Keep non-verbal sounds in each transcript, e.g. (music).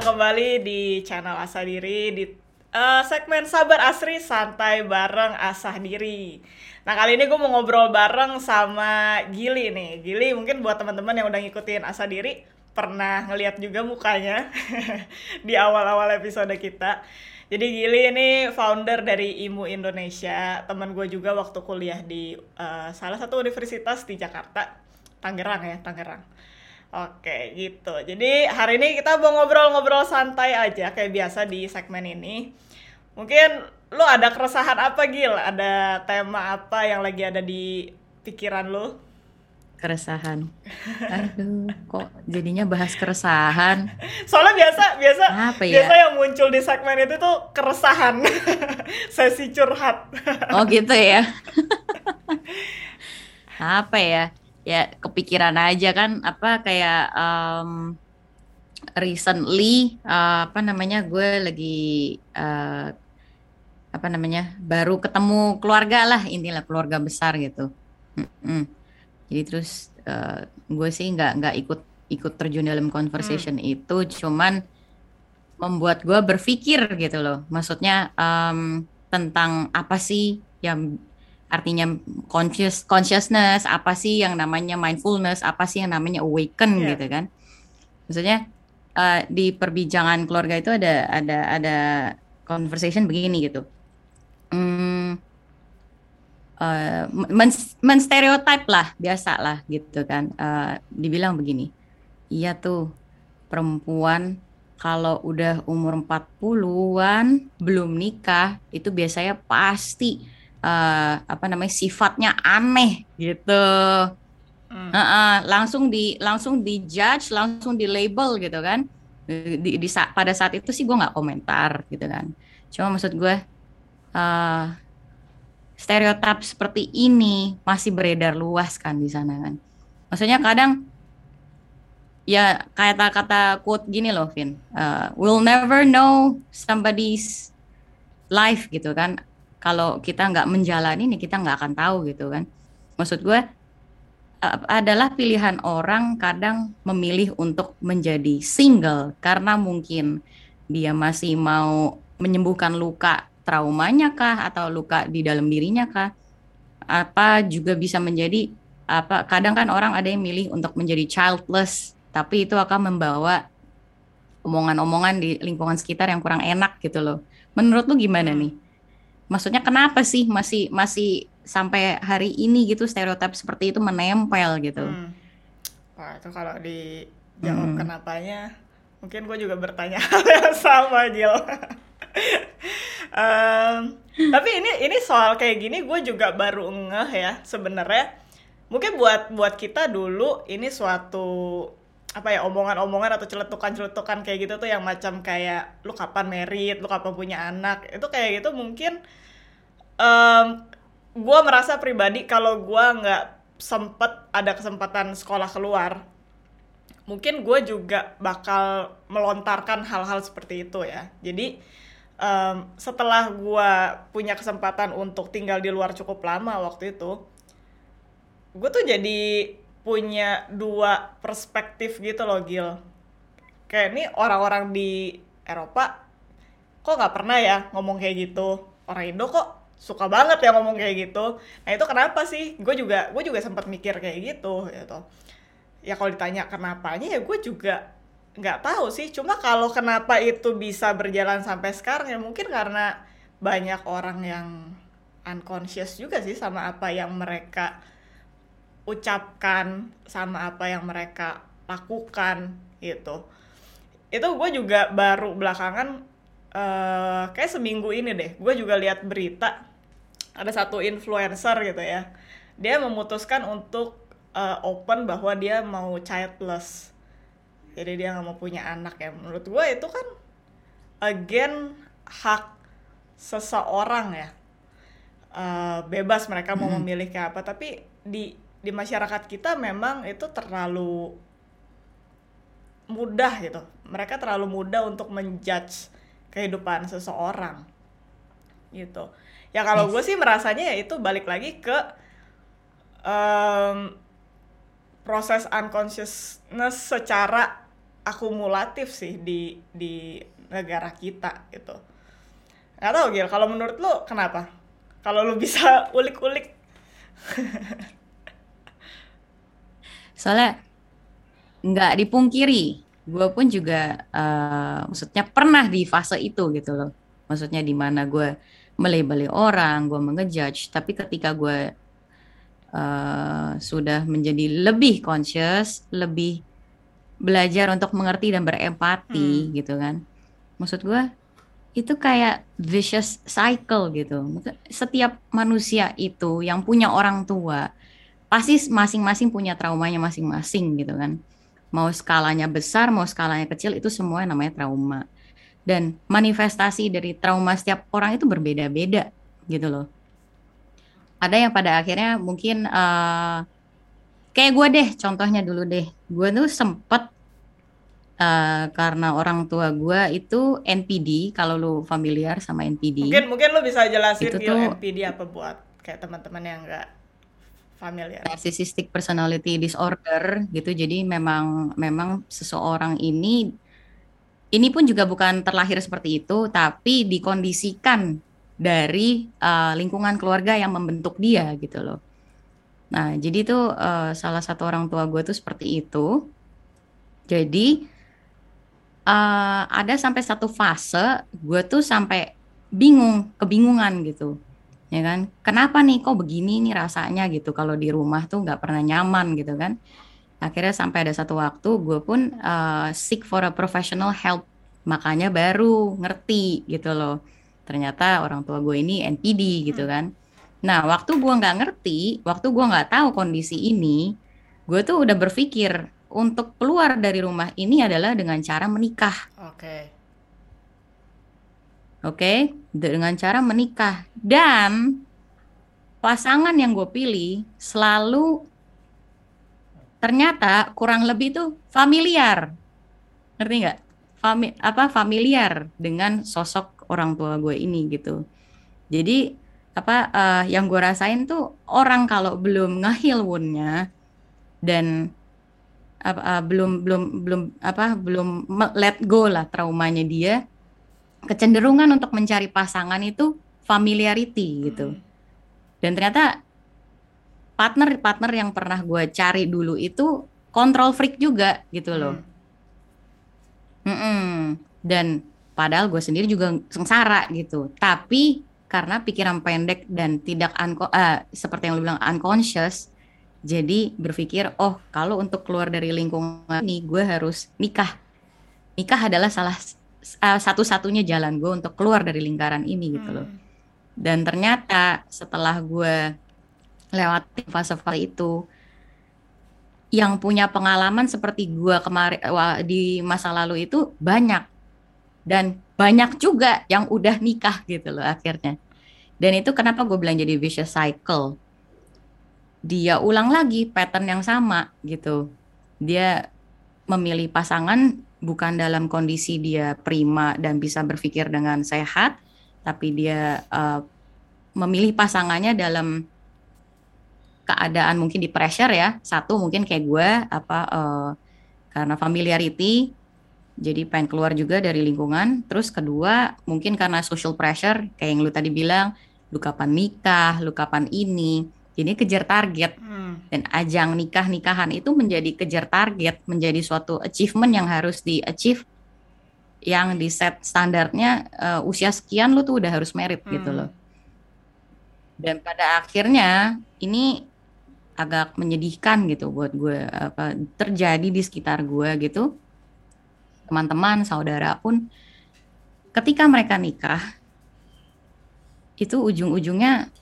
kembali di channel Asa Diri di uh, segmen Sabar Asri Santai bareng Asah Diri. Nah kali ini gue mau ngobrol bareng sama Gili nih. Gili mungkin buat teman-teman yang udah ngikutin Asa Diri pernah ngeliat juga mukanya (laughs) di awal-awal episode kita. Jadi Gili ini founder dari IMU Indonesia, teman gue juga waktu kuliah di uh, salah satu universitas di Jakarta, Tangerang ya, Tangerang. Oke, gitu. Jadi hari ini kita mau ngobrol-ngobrol santai aja kayak biasa di segmen ini. Mungkin lo ada keresahan apa Gil? Ada tema apa yang lagi ada di pikiran lo? Keresahan. Aduh, kok jadinya bahas keresahan? Soalnya biasa biasa apa ya? biasa yang muncul di segmen itu tuh keresahan. (laughs) Sesi curhat. oh, gitu ya. (laughs) apa ya? Ya kepikiran aja kan apa kayak um, recently uh, apa namanya gue lagi uh, apa namanya baru ketemu keluarga lah intinya keluarga besar gitu mm-hmm. jadi terus uh, gue sih nggak nggak ikut ikut terjun dalam conversation hmm. itu cuman membuat gue berpikir gitu loh maksudnya um, tentang apa sih yang artinya conscious consciousness apa sih yang namanya mindfulness apa sih yang namanya awaken yeah. gitu kan. Maksudnya uh, di perbincangan keluarga itu ada ada ada conversation begini gitu. Hmm, uh, men menstereotype lah biasa lah gitu kan. Uh, dibilang begini iya tuh perempuan kalau udah umur 40-an belum nikah itu biasanya pasti uh, apa namanya sifatnya aneh gitu. Hmm. uh, uh, langsung di langsung di judge langsung di label gitu kan. Di, di saat pada saat itu sih gue nggak komentar gitu kan. Cuma maksud gue uh, stereotip seperti ini masih beredar luas kan di sana kan. Maksudnya kadang ya kata-kata quote gini loh Vin uh, we'll never know somebody's life gitu kan kalau kita nggak menjalani ini kita nggak akan tahu gitu kan. Maksud gue adalah pilihan orang kadang memilih untuk menjadi single karena mungkin dia masih mau menyembuhkan luka traumanya kah atau luka di dalam dirinya kah. Apa juga bisa menjadi apa kadang kan orang ada yang milih untuk menjadi childless tapi itu akan membawa omongan-omongan di lingkungan sekitar yang kurang enak gitu loh. Menurut lu gimana nih maksudnya kenapa sih masih masih sampai hari ini gitu stereotip seperti itu menempel gitu hmm. wah itu kalau dijawab hmm. kenapanya mungkin gue juga bertanya (laughs) hal yang sama Gil (laughs) um, tapi ini ini soal kayak gini gue juga baru ngeh ya sebenarnya mungkin buat buat kita dulu ini suatu apa ya omongan-omongan atau celetukan-celetukan kayak gitu tuh yang macam kayak lu kapan merit, lu kapan punya anak? Itu kayak gitu mungkin um, gue merasa pribadi kalau gue nggak sempet ada kesempatan sekolah keluar mungkin gue juga bakal melontarkan hal-hal seperti itu ya. Jadi um, setelah gue punya kesempatan untuk tinggal di luar cukup lama waktu itu gue tuh jadi punya dua perspektif gitu loh Gil. Kayak ini orang-orang di Eropa kok nggak pernah ya ngomong kayak gitu? Orang Indo kok suka banget ya ngomong kayak gitu. Nah itu kenapa sih? Gue juga gue juga sempat mikir kayak gitu gitu. Ya kalau ditanya kenapanya ya gue juga nggak tahu sih. Cuma kalau kenapa itu bisa berjalan sampai sekarang ya mungkin karena banyak orang yang unconscious juga sih sama apa yang mereka ucapkan sama apa yang mereka lakukan gitu. Itu gue juga baru belakangan uh, kayak seminggu ini deh gue juga lihat berita ada satu influencer gitu ya. Dia memutuskan untuk uh, open bahwa dia mau childless. Jadi dia nggak mau punya anak ya. Menurut gue itu kan again hak seseorang ya. Uh, bebas mereka mau hmm. memilih kayak apa. Tapi di di masyarakat kita memang itu terlalu mudah gitu. Mereka terlalu mudah untuk menjudge kehidupan seseorang. Gitu. Ya kalau yes. gue sih merasanya ya itu balik lagi ke um, proses unconsciousness secara akumulatif sih di di negara kita gitu nggak tahu Gil kalau menurut lo kenapa kalau lo bisa (laughs) ulik-ulik (laughs) soalnya nggak dipungkiri gue pun juga uh, maksudnya pernah di fase itu gitu loh. Maksudnya di mana gue melebeli orang gue mengejudge tapi ketika gue uh, sudah menjadi lebih conscious lebih belajar untuk mengerti dan berempati hmm. gitu kan. Maksud gue itu kayak vicious cycle gitu. Setiap manusia itu yang punya orang tua pasti masing-masing punya traumanya masing-masing gitu kan. Mau skalanya besar mau skalanya kecil itu semua namanya trauma. Dan manifestasi dari trauma setiap orang itu berbeda-beda gitu loh. Ada yang pada akhirnya mungkin uh, kayak gue deh contohnya dulu deh. Gue tuh sempet uh, karena orang tua gue itu NPD kalau lu familiar sama NPD mungkin mungkin lu bisa jelasin itu tuh, NPD apa buat kayak teman-teman yang enggak familiar. Narcissistic personality disorder gitu. Jadi memang memang seseorang ini ini pun juga bukan terlahir seperti itu, tapi dikondisikan dari uh, lingkungan keluarga yang membentuk dia gitu loh. Nah, jadi itu uh, salah satu orang tua gue tuh seperti itu. Jadi uh, ada sampai satu fase gue tuh sampai bingung, kebingungan gitu ya kan? Kenapa nih kok begini nih rasanya gitu? Kalau di rumah tuh nggak pernah nyaman gitu kan? Akhirnya sampai ada satu waktu gue pun uh, seek for a professional help. Makanya baru ngerti gitu loh. Ternyata orang tua gue ini NPD gitu hmm. kan. Nah waktu gue nggak ngerti waktu gue nggak tahu kondisi ini gue tuh udah berpikir untuk keluar dari rumah ini adalah dengan cara menikah. Oke. okay Oke, dengan cara menikah dan pasangan yang gue pilih selalu ternyata kurang lebih tuh familiar, ngerti nggak? Fami, apa familiar dengan sosok orang tua gue ini gitu. Jadi apa uh, yang gue rasain tuh orang kalau belum ngehil woundnya dan apa, uh, belum belum belum apa belum let go lah traumanya dia kecenderungan untuk mencari pasangan itu familiarity gitu. Hmm. Dan ternyata partner-partner yang pernah gue cari dulu itu kontrol freak juga gitu loh. Hmm. Mm Dan padahal gue sendiri juga sengsara gitu. Tapi karena pikiran pendek dan tidak unco uh, seperti yang lo bilang unconscious, jadi berpikir oh kalau untuk keluar dari lingkungan ini gue harus nikah. Nikah adalah salah uh, satu-satunya jalan gue untuk keluar dari lingkaran ini gitu loh. Hmm. Dan ternyata setelah gue lewati fase-fase itu, yang punya pengalaman seperti gue kemarin di masa lalu itu banyak dan banyak juga yang udah nikah gitu loh akhirnya. Dan itu kenapa gue bilang jadi vicious cycle. Dia ulang lagi pattern yang sama gitu. Dia memilih pasangan bukan dalam kondisi dia prima dan bisa berpikir dengan sehat, tapi dia uh, memilih pasangannya dalam keadaan mungkin di pressure ya. Satu mungkin kayak gue apa uh, karena familiarity jadi pengen keluar juga dari lingkungan. Terus kedua mungkin karena social pressure kayak yang lu tadi bilang, lu kapan nikah, lu kapan ini ini kejar target hmm. dan ajang nikah nikahan itu menjadi kejar target menjadi suatu achievement yang harus di achieve yang di set standarnya uh, usia sekian lu tuh udah harus merit gitu hmm. gitu loh dan pada akhirnya ini agak menyedihkan gitu buat gue apa terjadi di sekitar gue gitu teman-teman saudara pun ketika mereka nikah itu ujung-ujungnya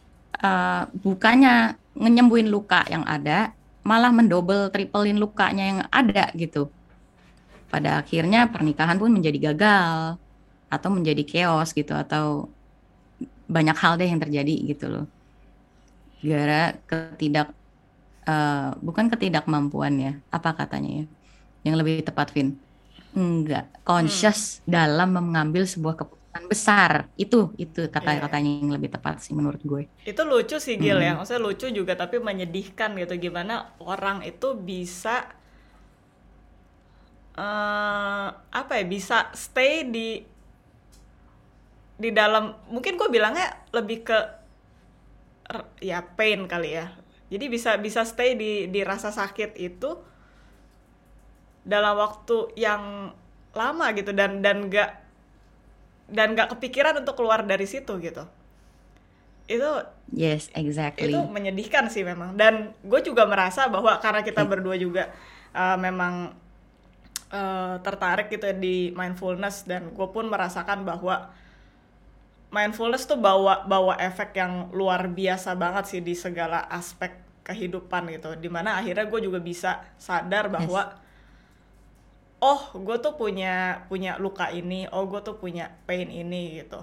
uh, bukannya nyembuhin luka yang ada, malah mendobel triplein lukanya yang ada gitu. Pada akhirnya pernikahan pun menjadi gagal atau menjadi chaos gitu atau banyak hal deh yang terjadi gitu loh. Gara ketidak uh, bukan ketidakmampuan ya, apa katanya ya? Yang lebih tepat Vin. Enggak, conscious hmm. dalam mengambil sebuah keputusan besar. Itu itu kata-katanya yang lebih tepat sih menurut gue. Itu lucu sih Gil ya. hmm. ya maksudnya lucu juga tapi menyedihkan gitu. Gimana orang itu bisa eh, apa ya bisa stay di di dalam mungkin gue bilangnya lebih ke ya pain kali ya. Jadi bisa bisa stay di di rasa sakit itu dalam waktu yang lama gitu. Dan dan gak dan gak kepikiran untuk keluar dari situ gitu. Itu Yes, exactly. itu menyedihkan sih memang. Dan gue juga merasa bahwa karena kita berdua juga uh, memang uh, tertarik gitu ya di mindfulness dan gue pun merasakan bahwa mindfulness tuh bawa bawa efek yang luar biasa banget sih di segala aspek kehidupan gitu. Di mana akhirnya gue juga bisa sadar bahwa oh gue tuh punya punya luka ini oh gue tuh punya pain ini gitu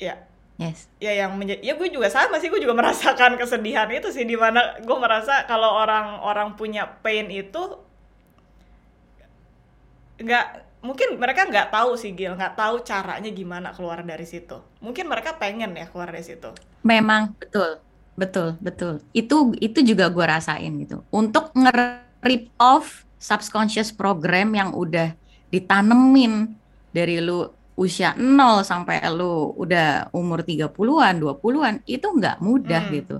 ya Yes. ya yang menjadi ya gue juga sama sih gue juga merasakan kesedihan itu sih di mana gue merasa kalau orang-orang punya pain itu nggak mungkin mereka nggak tahu sih Gil nggak tahu caranya gimana keluar dari situ mungkin mereka pengen ya keluar dari situ Memang betul, betul, betul. Itu itu juga gue rasain gitu. Untuk nge-rip off subconscious program yang udah ditanemin dari lu usia 0 sampai lu udah umur 30-an, 20-an, itu nggak mudah Hmm. gitu.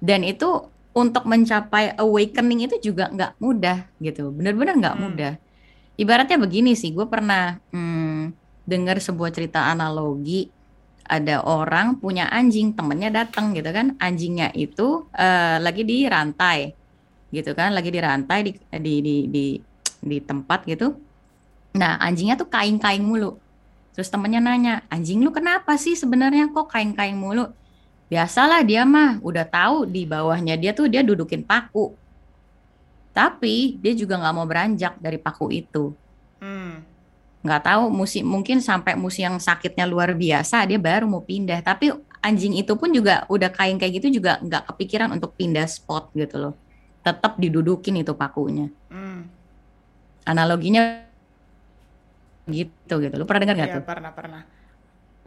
Dan itu untuk mencapai awakening itu juga nggak mudah gitu. Bener-bener nggak Hmm. mudah. Ibaratnya begini sih, gue pernah hmm, dengar sebuah cerita analogi ada orang punya anjing temennya datang gitu kan anjingnya itu eh, lagi di rantai gitu kan lagi di rantai di di di di, di tempat gitu. Nah anjingnya tuh kain-kain mulu. Terus temennya nanya anjing lu kenapa sih sebenarnya kok kain-kain mulu? Biasalah dia mah udah tahu di bawahnya dia tuh dia dudukin paku. Tapi dia juga nggak mau beranjak dari paku itu. Hmm. nggak tahu musim mungkin sampai musim yang sakitnya luar biasa dia baru mau pindah. Tapi anjing itu pun juga udah kain kayak gitu juga nggak kepikiran untuk pindah spot gitu loh tetap didudukin itu pakunya. Hmm. analoginya gitu gitu. Lu pernah dengar nggak Iya, tuh? pernah pernah.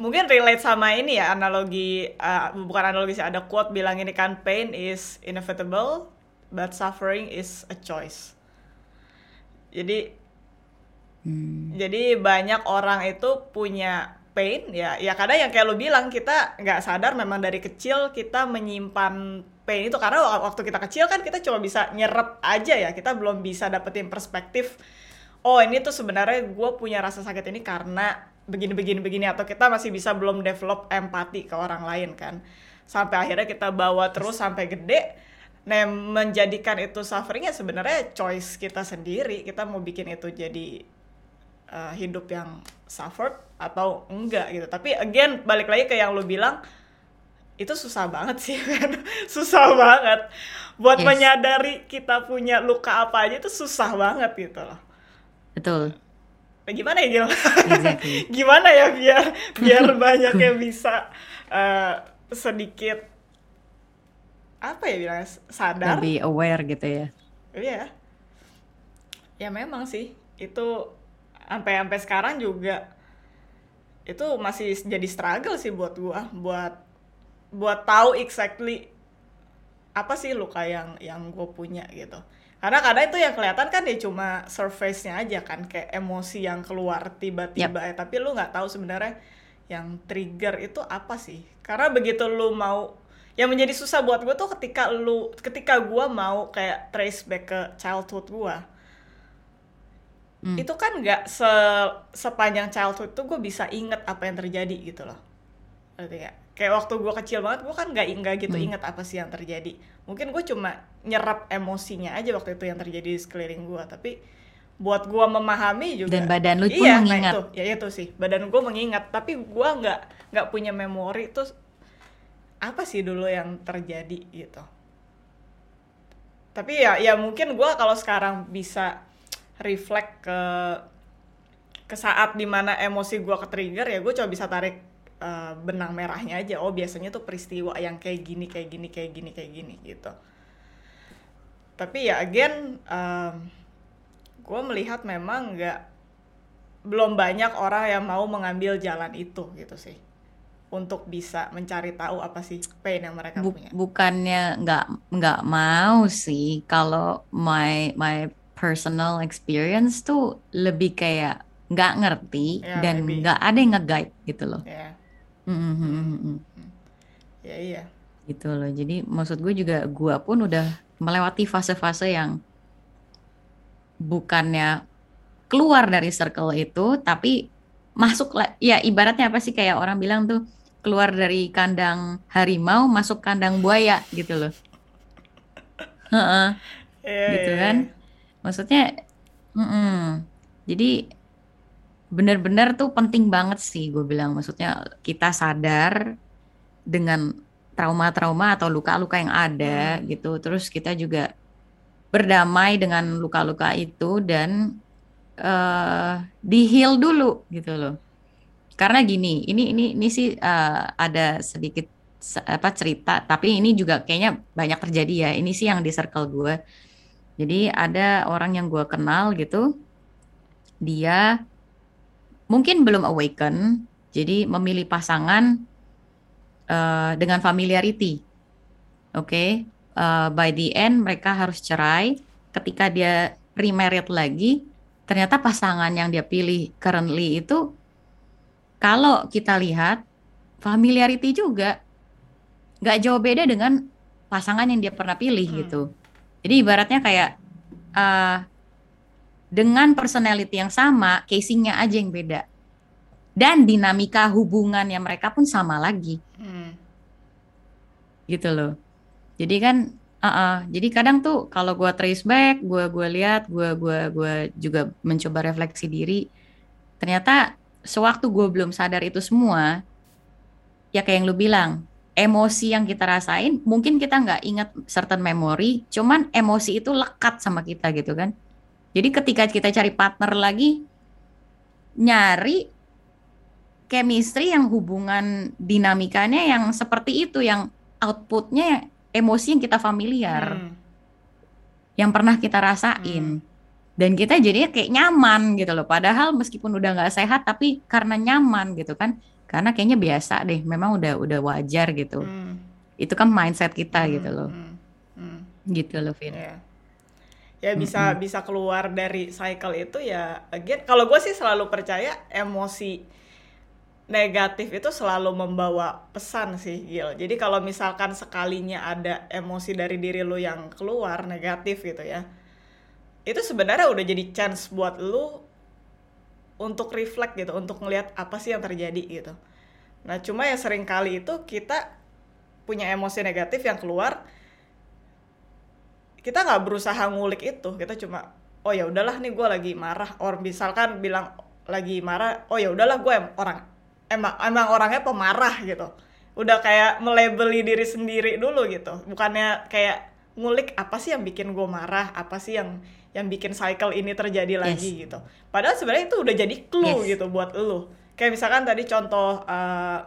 Mungkin relate sama ini ya analogi uh, bukan analogi sih ada quote bilang ini kan pain is inevitable but suffering is a choice. Jadi Hmm, Jadi banyak orang itu punya pain ya ya kadang yang kayak lu bilang kita nggak sadar memang dari kecil kita menyimpan pain itu. Karena wak- waktu kita kecil kan kita cuma bisa nyerap aja ya. Kita belum bisa dapetin perspektif oh ini tuh sebenarnya gue punya rasa sakit ini karena begini begini begini atau kita masih bisa belum develop empati ke orang lain kan. Sampai akhirnya kita bawa terus sampai gede nah menjadikan itu suffering ya sebenarnya choice kita sendiri. Kita mau bikin itu jadi uh, hidup yang suffered atau enggak gitu. Tapi again balik lagi ke yang lu bilang itu susah banget sih, men. (laughs) susah banget. Buat Yes. menyadari kita punya luka apa aja itu susah banget gitu loh. betul Nah, gimana ya Gil? exactly (laughs) gimana ya biar biar (laughs) banyak yang bisa uh, sedikit apa ya bilang sadar lebih aware gitu ya Iya. Ya memang sih itu sampai sampai sekarang juga itu masih jadi struggle sih buat gua buat buat tahu exactly apa sih luka yang yang gue punya gitu. Karena kadang itu yang kelihatan kan ya cuma surface-nya aja kan kayak emosi yang keluar tiba-tiba ya tapi lu nggak tahu sebenarnya yang trigger itu apa sih. Karena begitu lu mau yang menjadi susah buat gue tuh ketika lu ketika gua mau kayak trace back ke childhood gua Hmm. itu kan nggak se sepanjang childhood tuh gue bisa inget apa yang terjadi gitu loh Ngerti nggak? kayak waktu gue kecil banget gue kan nggak nggak gitu Hmm. inget apa sih yang terjadi mungkin gue cuma nyerap emosinya aja waktu itu yang terjadi di sekeliling gue tapi buat gue memahami juga dan badan lu pun iya nah mengingat itu ya itu sih badan gue mengingat tapi gue nggak nggak punya memori tuh apa sih dulu yang terjadi gitu tapi ya ya mungkin gue kalau sekarang bisa reflect ke ke saat di mana emosi gue ke trigger ya gue coba bisa tarik eh, benang merahnya aja. Oh biasanya tuh peristiwa yang kayak gini kayak gini kayak gini kayak gini gitu. Tapi ya again gue melihat memang nggak belum banyak orang yang mau mengambil jalan itu gitu sih. Untuk bisa mencari tahu apa sih pain yang mereka punya. bukannya nggak nggak mau sih. Kalau my my personal experience tuh lebih kayak nggak ngerti Ya, dan nggak ada yang nge-guide gitu loh. Ya, Mm, mm, mm, mm, mm. ya iya. Gitu loh. Jadi maksud gue juga gue pun udah melewati fase-fase yang bukannya keluar dari circle itu, tapi masuk. Ya ibaratnya apa sih kayak orang bilang tuh keluar dari kandang harimau masuk kandang buaya gitu loh. (laughs) Heeh. Iya, gitu iya, kan. Maksudnya, mm-mm. jadi benar-benar tuh penting banget sih gue bilang. Maksudnya kita sadar dengan trauma-trauma atau luka-luka yang ada Hmm. gitu. Terus kita juga berdamai dengan luka-luka itu dan eh di heal dulu gitu loh. Karena gini, ini ini ini sih eh, ada sedikit se- apa cerita, tapi ini juga kayaknya banyak terjadi ya. Ini sih yang di circle gue. Jadi ada orang yang gue kenal gitu, dia mungkin belum awaken, jadi memilih pasangan eh, dengan familiarity. Oke, Eh, by the end mereka harus cerai. Ketika dia remarried lagi, ternyata pasangan yang dia pilih currently itu, kalau kita lihat familiarity juga nggak jauh beda dengan pasangan yang dia pernah pilih Hmm. gitu. Jadi ibaratnya kayak eh, dengan personality yang sama, casingnya aja yang beda. Dan dinamika hubungannya mereka pun sama lagi Hmm. gitu loh. Jadi kan, uh-uh. jadi kadang tuh kalau gua trace back, gua gua lihat, gua gua gua juga mencoba refleksi diri. Ternyata sewaktu gue belum sadar itu semua, ya kayak yang lu bilang, emosi yang kita rasain, mungkin kita nggak ingat certain memory, cuman emosi itu lekat sama kita gitu kan. Jadi ketika kita cari partner lagi, nyari chemistry yang hubungan dinamikanya yang seperti itu, yang outputnya emosi yang kita familiar, Hmm. yang pernah kita rasain. Dan kita jadinya kayak nyaman gitu loh. Padahal meskipun udah nggak sehat, tapi karena nyaman gitu kan. Karena kayaknya biasa deh, memang udah udah wajar gitu. Hmm. Itu kan mindset kita Hmm. gitu loh. Hmm. Hmm. Gitu loh, Vin. Ya. Ya bisa bisa keluar dari cycle itu ya again kalau gue sih selalu percaya emosi negatif itu selalu membawa pesan sih Gil. Jadi kalau misalkan sekalinya ada emosi dari diri lu yang keluar negatif gitu ya. Itu sebenarnya udah jadi chance buat lu untuk reflect gitu, untuk ngelihat apa sih yang terjadi gitu. Nah, cuma ya sering kali itu kita punya emosi negatif yang keluar kita nggak berusaha ngulik itu. Kita cuma oh ya udahlah nih gue lagi marah. Or misalkan bilang lagi marah oh ya udahlah gue em- orang emang emang orangnya pemarah gitu. Udah kayak melebeli diri sendiri dulu gitu. Bukannya kayak ngulik apa sih yang bikin gue marah apa sih yang yang bikin cycle ini terjadi lagi gitu padahal sebenarnya itu udah jadi clue Yes. gitu buat lu kayak misalkan tadi contoh eh,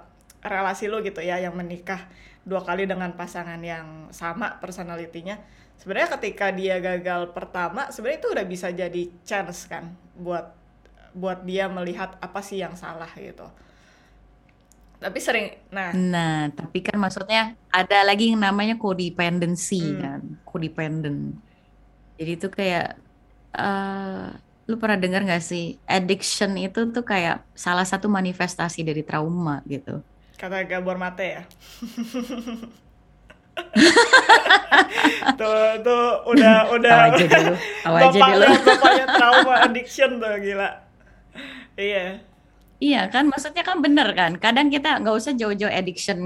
relasi lu gitu ya yang menikah dua kali dengan pasangan yang sama personalitinya sebenarnya ketika dia gagal pertama sebenarnya itu udah bisa jadi chance kan buat buat dia melihat apa sih yang salah gitu tapi sering nah Nah, tapi kan maksudnya ada lagi yang namanya codependency Hmm. kan, codependent. Jadi itu kayak eh lu pernah dengar nggak sih addiction itu tuh kayak salah satu manifestasi dari trauma gitu. kata Gabor Mate ya (laughs) tuh tuh udah udah aja dulu, aja dulu. bapaknya (laughs) trauma addiction tuh gila iya Iya kan, maksudnya kan bener kan. Kadang kita nggak usah jauh-jauh addiction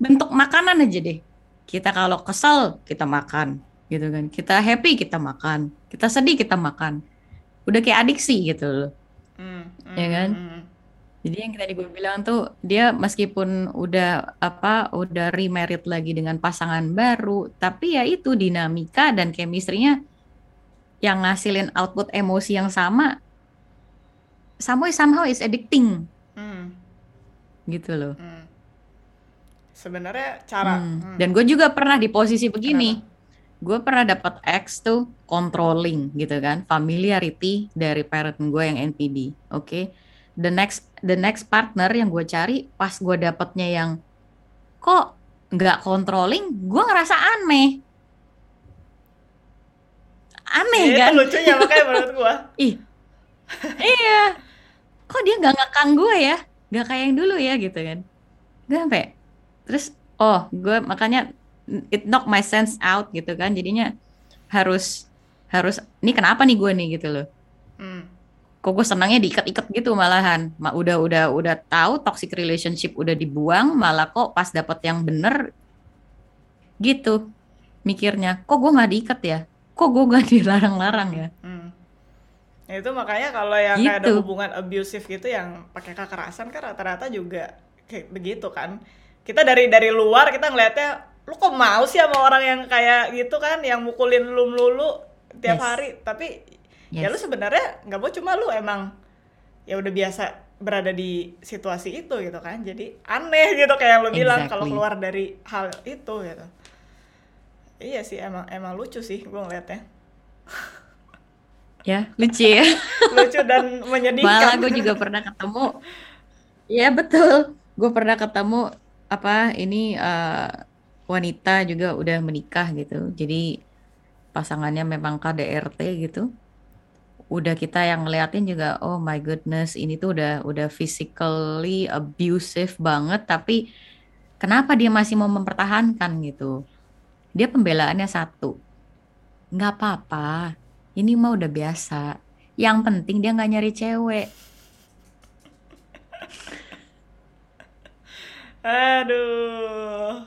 bentuk makanan aja deh. Kita kalau kesel kita makan, gitu kan. Kita happy kita makan, kita sedih kita makan. Udah kayak adiksi gitu loh. Hmm, Ya hmm, kan? hmm. Jadi yang tadi gue bilang tuh dia meskipun udah apa udah remarried lagi dengan pasangan baru, tapi ya itu dinamika dan chemistry-nya yang ngasilin output emosi yang sama, somehow somehow is addicting Hmm, gitu loh. hmm. sebenarnya cara Hmm. hmm, Dan gue juga pernah di posisi begini. Gue pernah dapat X tuh controlling gitu kan, familiarity dari parent gue yang NPD. Oke. The next the next partner yang gue cari pas gue dapetnya yang kok nggak controlling, gue ngerasa aneh. aneh Ya, kan? itu lucunya makanya menurut gua. (laughs) Ih. Iya. Kok dia nggak ngekang gue ya? Nggak kayak yang dulu ya gitu kan? Gue sampai. Terus oh gue makanya it knock my sense out gitu kan. Jadinya harus harus ini kenapa nih gue nih? gitu loh. Hmm. kok gue senangnya diikat-ikat gitu malahan. Ma, udah udah udah tahu toxic relationship udah dibuang malah kok pas dapet yang bener gitu mikirnya. Kok gue nggak diikat ya? Kok gue nggak (laughs) dilarang-larang ya? Hmm. Ya, itu makanya kalau yang kayak ada Gitu. hubungan abusive gitu yang pakai kekerasan kan rata-rata juga kayak begitu kan. Kita dari dari luar kita ngelihatnya lu kok mau sih sama orang yang kayak gitu kan yang mukulin lu melulu tiap Yes. hari tapi ya lu Yes. sebenarnya nggak mau cuma lu emang ya udah biasa berada di situasi itu gitu kan jadi aneh gitu kayak yang lu bilang kalau Exactly. keluar dari hal itu gitu iya sih emang emang lucu sih gue ngeliatnya ya lucu ya (laughs) lucu dan menyedihkan Malah gue juga pernah ketemu. (laughs) Iya betul. Gue pernah ketemu apa ini eh, wanita juga udah menikah gitu. Jadi pasangannya memang KDRT gitu. Udah kita yang ngeliatin juga, oh my goodness, ini tuh udah udah physically abusive banget. Tapi kenapa dia masih mau mempertahankan gitu? Dia pembelaannya satu, nggak apa-apa. Ini mah udah biasa. Yang penting dia nggak nyari cewek. aduh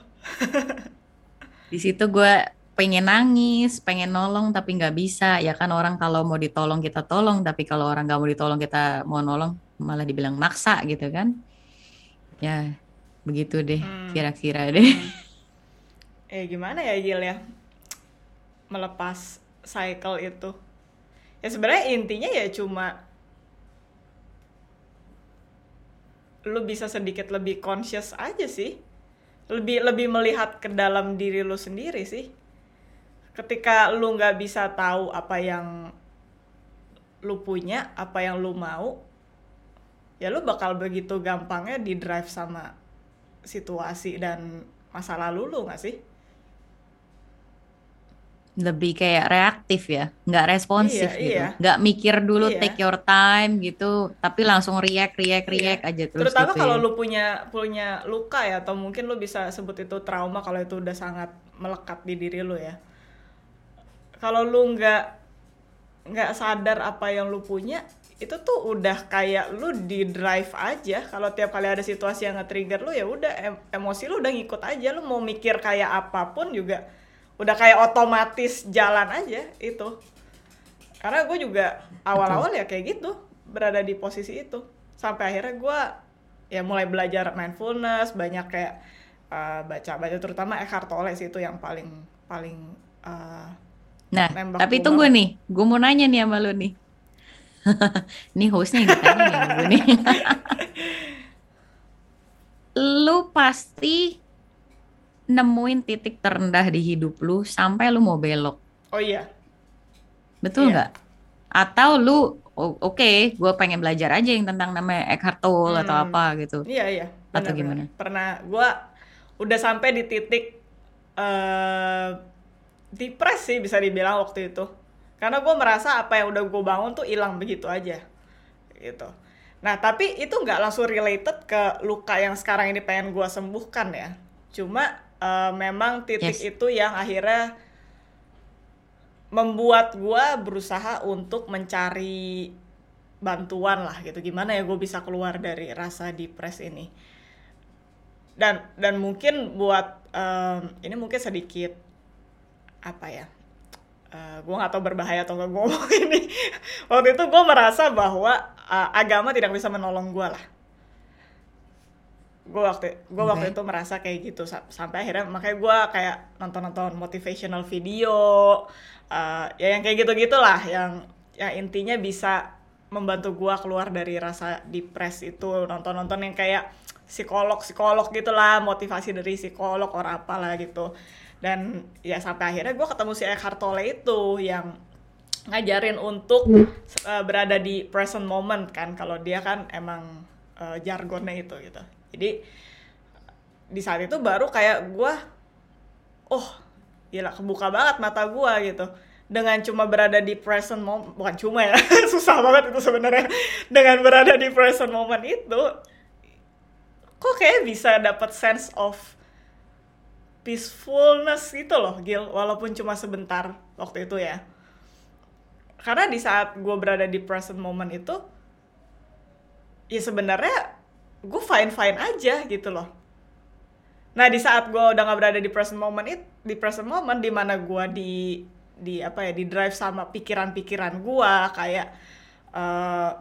(laughs) Di situ gue pengen nangis, pengen nolong tapi nggak bisa. Ya kan orang kalau mau ditolong kita tolong, tapi kalau orang nggak mau ditolong kita mau nolong malah dibilang maksa gitu kan. Ya begitu deh Hmm. kira-kira deh. eh gimana ya Gil ya melepas cycle itu ya sebenarnya intinya ya cuma lu bisa sedikit lebih conscious aja sih lebih lebih melihat ke dalam diri lu sendiri sih. Ketika lu nggak bisa tahu apa yang lu punya apa yang lu mau ya lu bakal begitu gampangnya di drive sama situasi dan masa lalu lu nggak sih Lebih kayak reaktif ya, nggak responsif Iya, gitu. iya. Nggak mikir dulu Iya. take your time gitu, tapi langsung react, react, react aja terus terutama gitu kalau ya. lu punya punya luka ya atau mungkin lu bisa sebut itu trauma kalau itu udah sangat melekat di diri lu ya kalau lu nggak nggak sadar apa yang lu punya itu tuh udah kayak lu di drive aja kalau tiap kali ada situasi yang nge-trigger lu ya udah em- emosi lu udah ngikut aja lu mau mikir kayak apa pun juga udah kayak otomatis jalan aja itu karena gue juga awal-awal ya kayak gitu berada di posisi itu sampai akhirnya gue ya mulai belajar mindfulness banyak kayak uh, baca-baca terutama Eckhart Tolle sih itu yang paling paling uh, Nah, tapi gua tunggu banget. nih, gue mau nanya nih sama lu nih. (laughs) Nih hostnya yang ditanya nih. (laughs) Lu pasti nemuin titik terendah di hidup lu sampai lu mau belok. oh iya Betul Iya. nggak? Atau lu oke, gue pengen belajar aja yang tentang namanya Eckhart Tolle atau Hmm. apa gitu. iya iya Atau benar-benar. gimana? pernah gue udah sampai di titik uh, depres sih bisa dibilang waktu itu karena gue merasa apa yang udah gue bangun tuh hilang begitu aja gitu nah tapi itu nggak langsung related ke luka yang sekarang ini pengen gue sembuhkan ya cuma uh, memang titik Yes. itu yang akhirnya membuat gue berusaha untuk mencari bantuan lah gitu. Gimana ya gue bisa keluar dari rasa depres ini? Dan dan mungkin buat em, ini mungkin sedikit apa ya gue nggak tahu berbahaya atau nggak gue ngomong (laughs) ini. Waktu itu gue merasa bahwa eh, agama tidak bisa menolong gue lah gue waktu gue waktu itu merasa kayak gitu Sa- sampai akhirnya makanya gue kayak nonton nonton motivational video eh, ya yang kayak gitu gitulah yang yang intinya bisa membantu gue keluar dari rasa depres itu. Nonton nonton yang kayak psikolog psikolog gitulah motivasi dari psikolog orang apalah gitu. Dan ya sampai akhirnya gue ketemu si Eckhart Tolle itu yang ngajarin untuk uh, berada di present moment kan kalau dia kan emang uh, jargonnya itu gitu jadi di saat itu baru kayak gue oh gila kebuka banget mata gue gitu. Dengan cuma berada di present moment bukan cuma ya (laughs) susah banget itu sebenarnya. Dengan berada di present moment itu kok kayak bisa dapat sense of peacefulness gitu loh Gil. Walaupun cuma sebentar waktu itu ya. Karena di saat gue berada di present moment itu ya sebenarnya gue fine fine aja gitu loh. Nah di saat gue udah nggak berada di present moment it di present moment di mana gue di di apa ya di drive sama pikiran-pikiran gue kayak uh,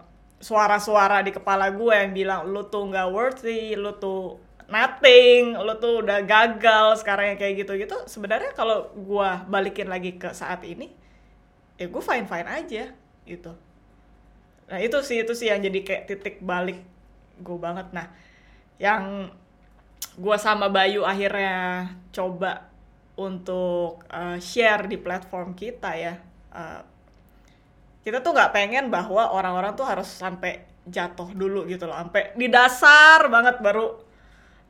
suara-suara di kepala gue yang bilang lu tuh nggak worthy lu tuh nothing lu tuh udah gagal sekarang yang kayak gitu-gitu sebenarnya kalau gue balikin lagi ke saat ini ya gue fine fine aja gitu. Nah itu sih itu sih yang jadi kayak titik balik gue banget. Nah yang gue sama Bayu akhirnya coba untuk uh, share di platform kita ya uh, kita tuh nggak pengen bahwa orang-orang tuh harus sampai jatuh dulu gitu loh sampai di dasar banget baru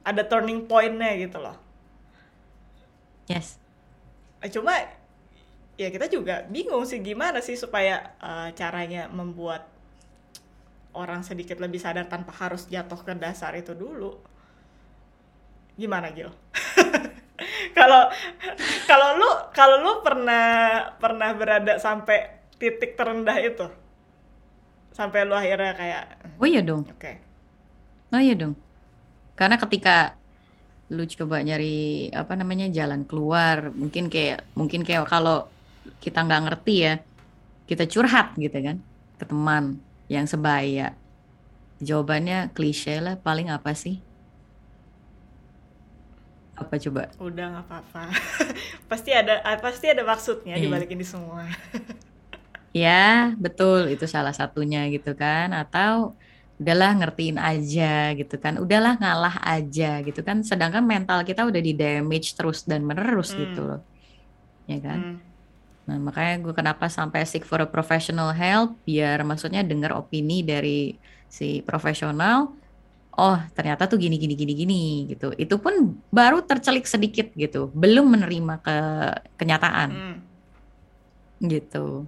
ada turning pointnya gitu loh. Yes. Nah, cuma ya kita juga bingung sih gimana sih supaya uh, caranya membuat orang sedikit lebih sadar tanpa harus jatuh ke dasar itu dulu gimana Gil? (laughs) Kalau kalau lu kalau lu pernah pernah berada sampai titik terendah itu? Sampai lu akhirnya kayak Oh iya dong. Oke. Okay. Oh iya dong. Karena ketika lu coba nyari apa namanya jalan keluar, mungkin kayak mungkin kayak kalau kita nggak ngerti ya, kita curhat gitu kan ke teman yang sebaya. Jawabannya klise lah, paling apa sih? Apa coba? Udah nggak apa-apa. (laughs) pasti ada ah, pasti ada maksudnya di balik ini semua. (laughs) ya, betul. Itu salah satunya gitu kan. Atau udahlah ngertiin aja gitu kan. Udahlah ngalah aja gitu kan. Sedangkan mental kita udah di damage terus dan menerus hmm. gitu loh. Ya kan? Hmm. Nah, makanya gue kenapa sampai seek for a professional help biar maksudnya dengar opini dari si profesional oh ternyata tuh gini gini gini gini gitu. Itu pun baru tercelik sedikit gitu belum menerima ke kenyataan. Hmm. gitu.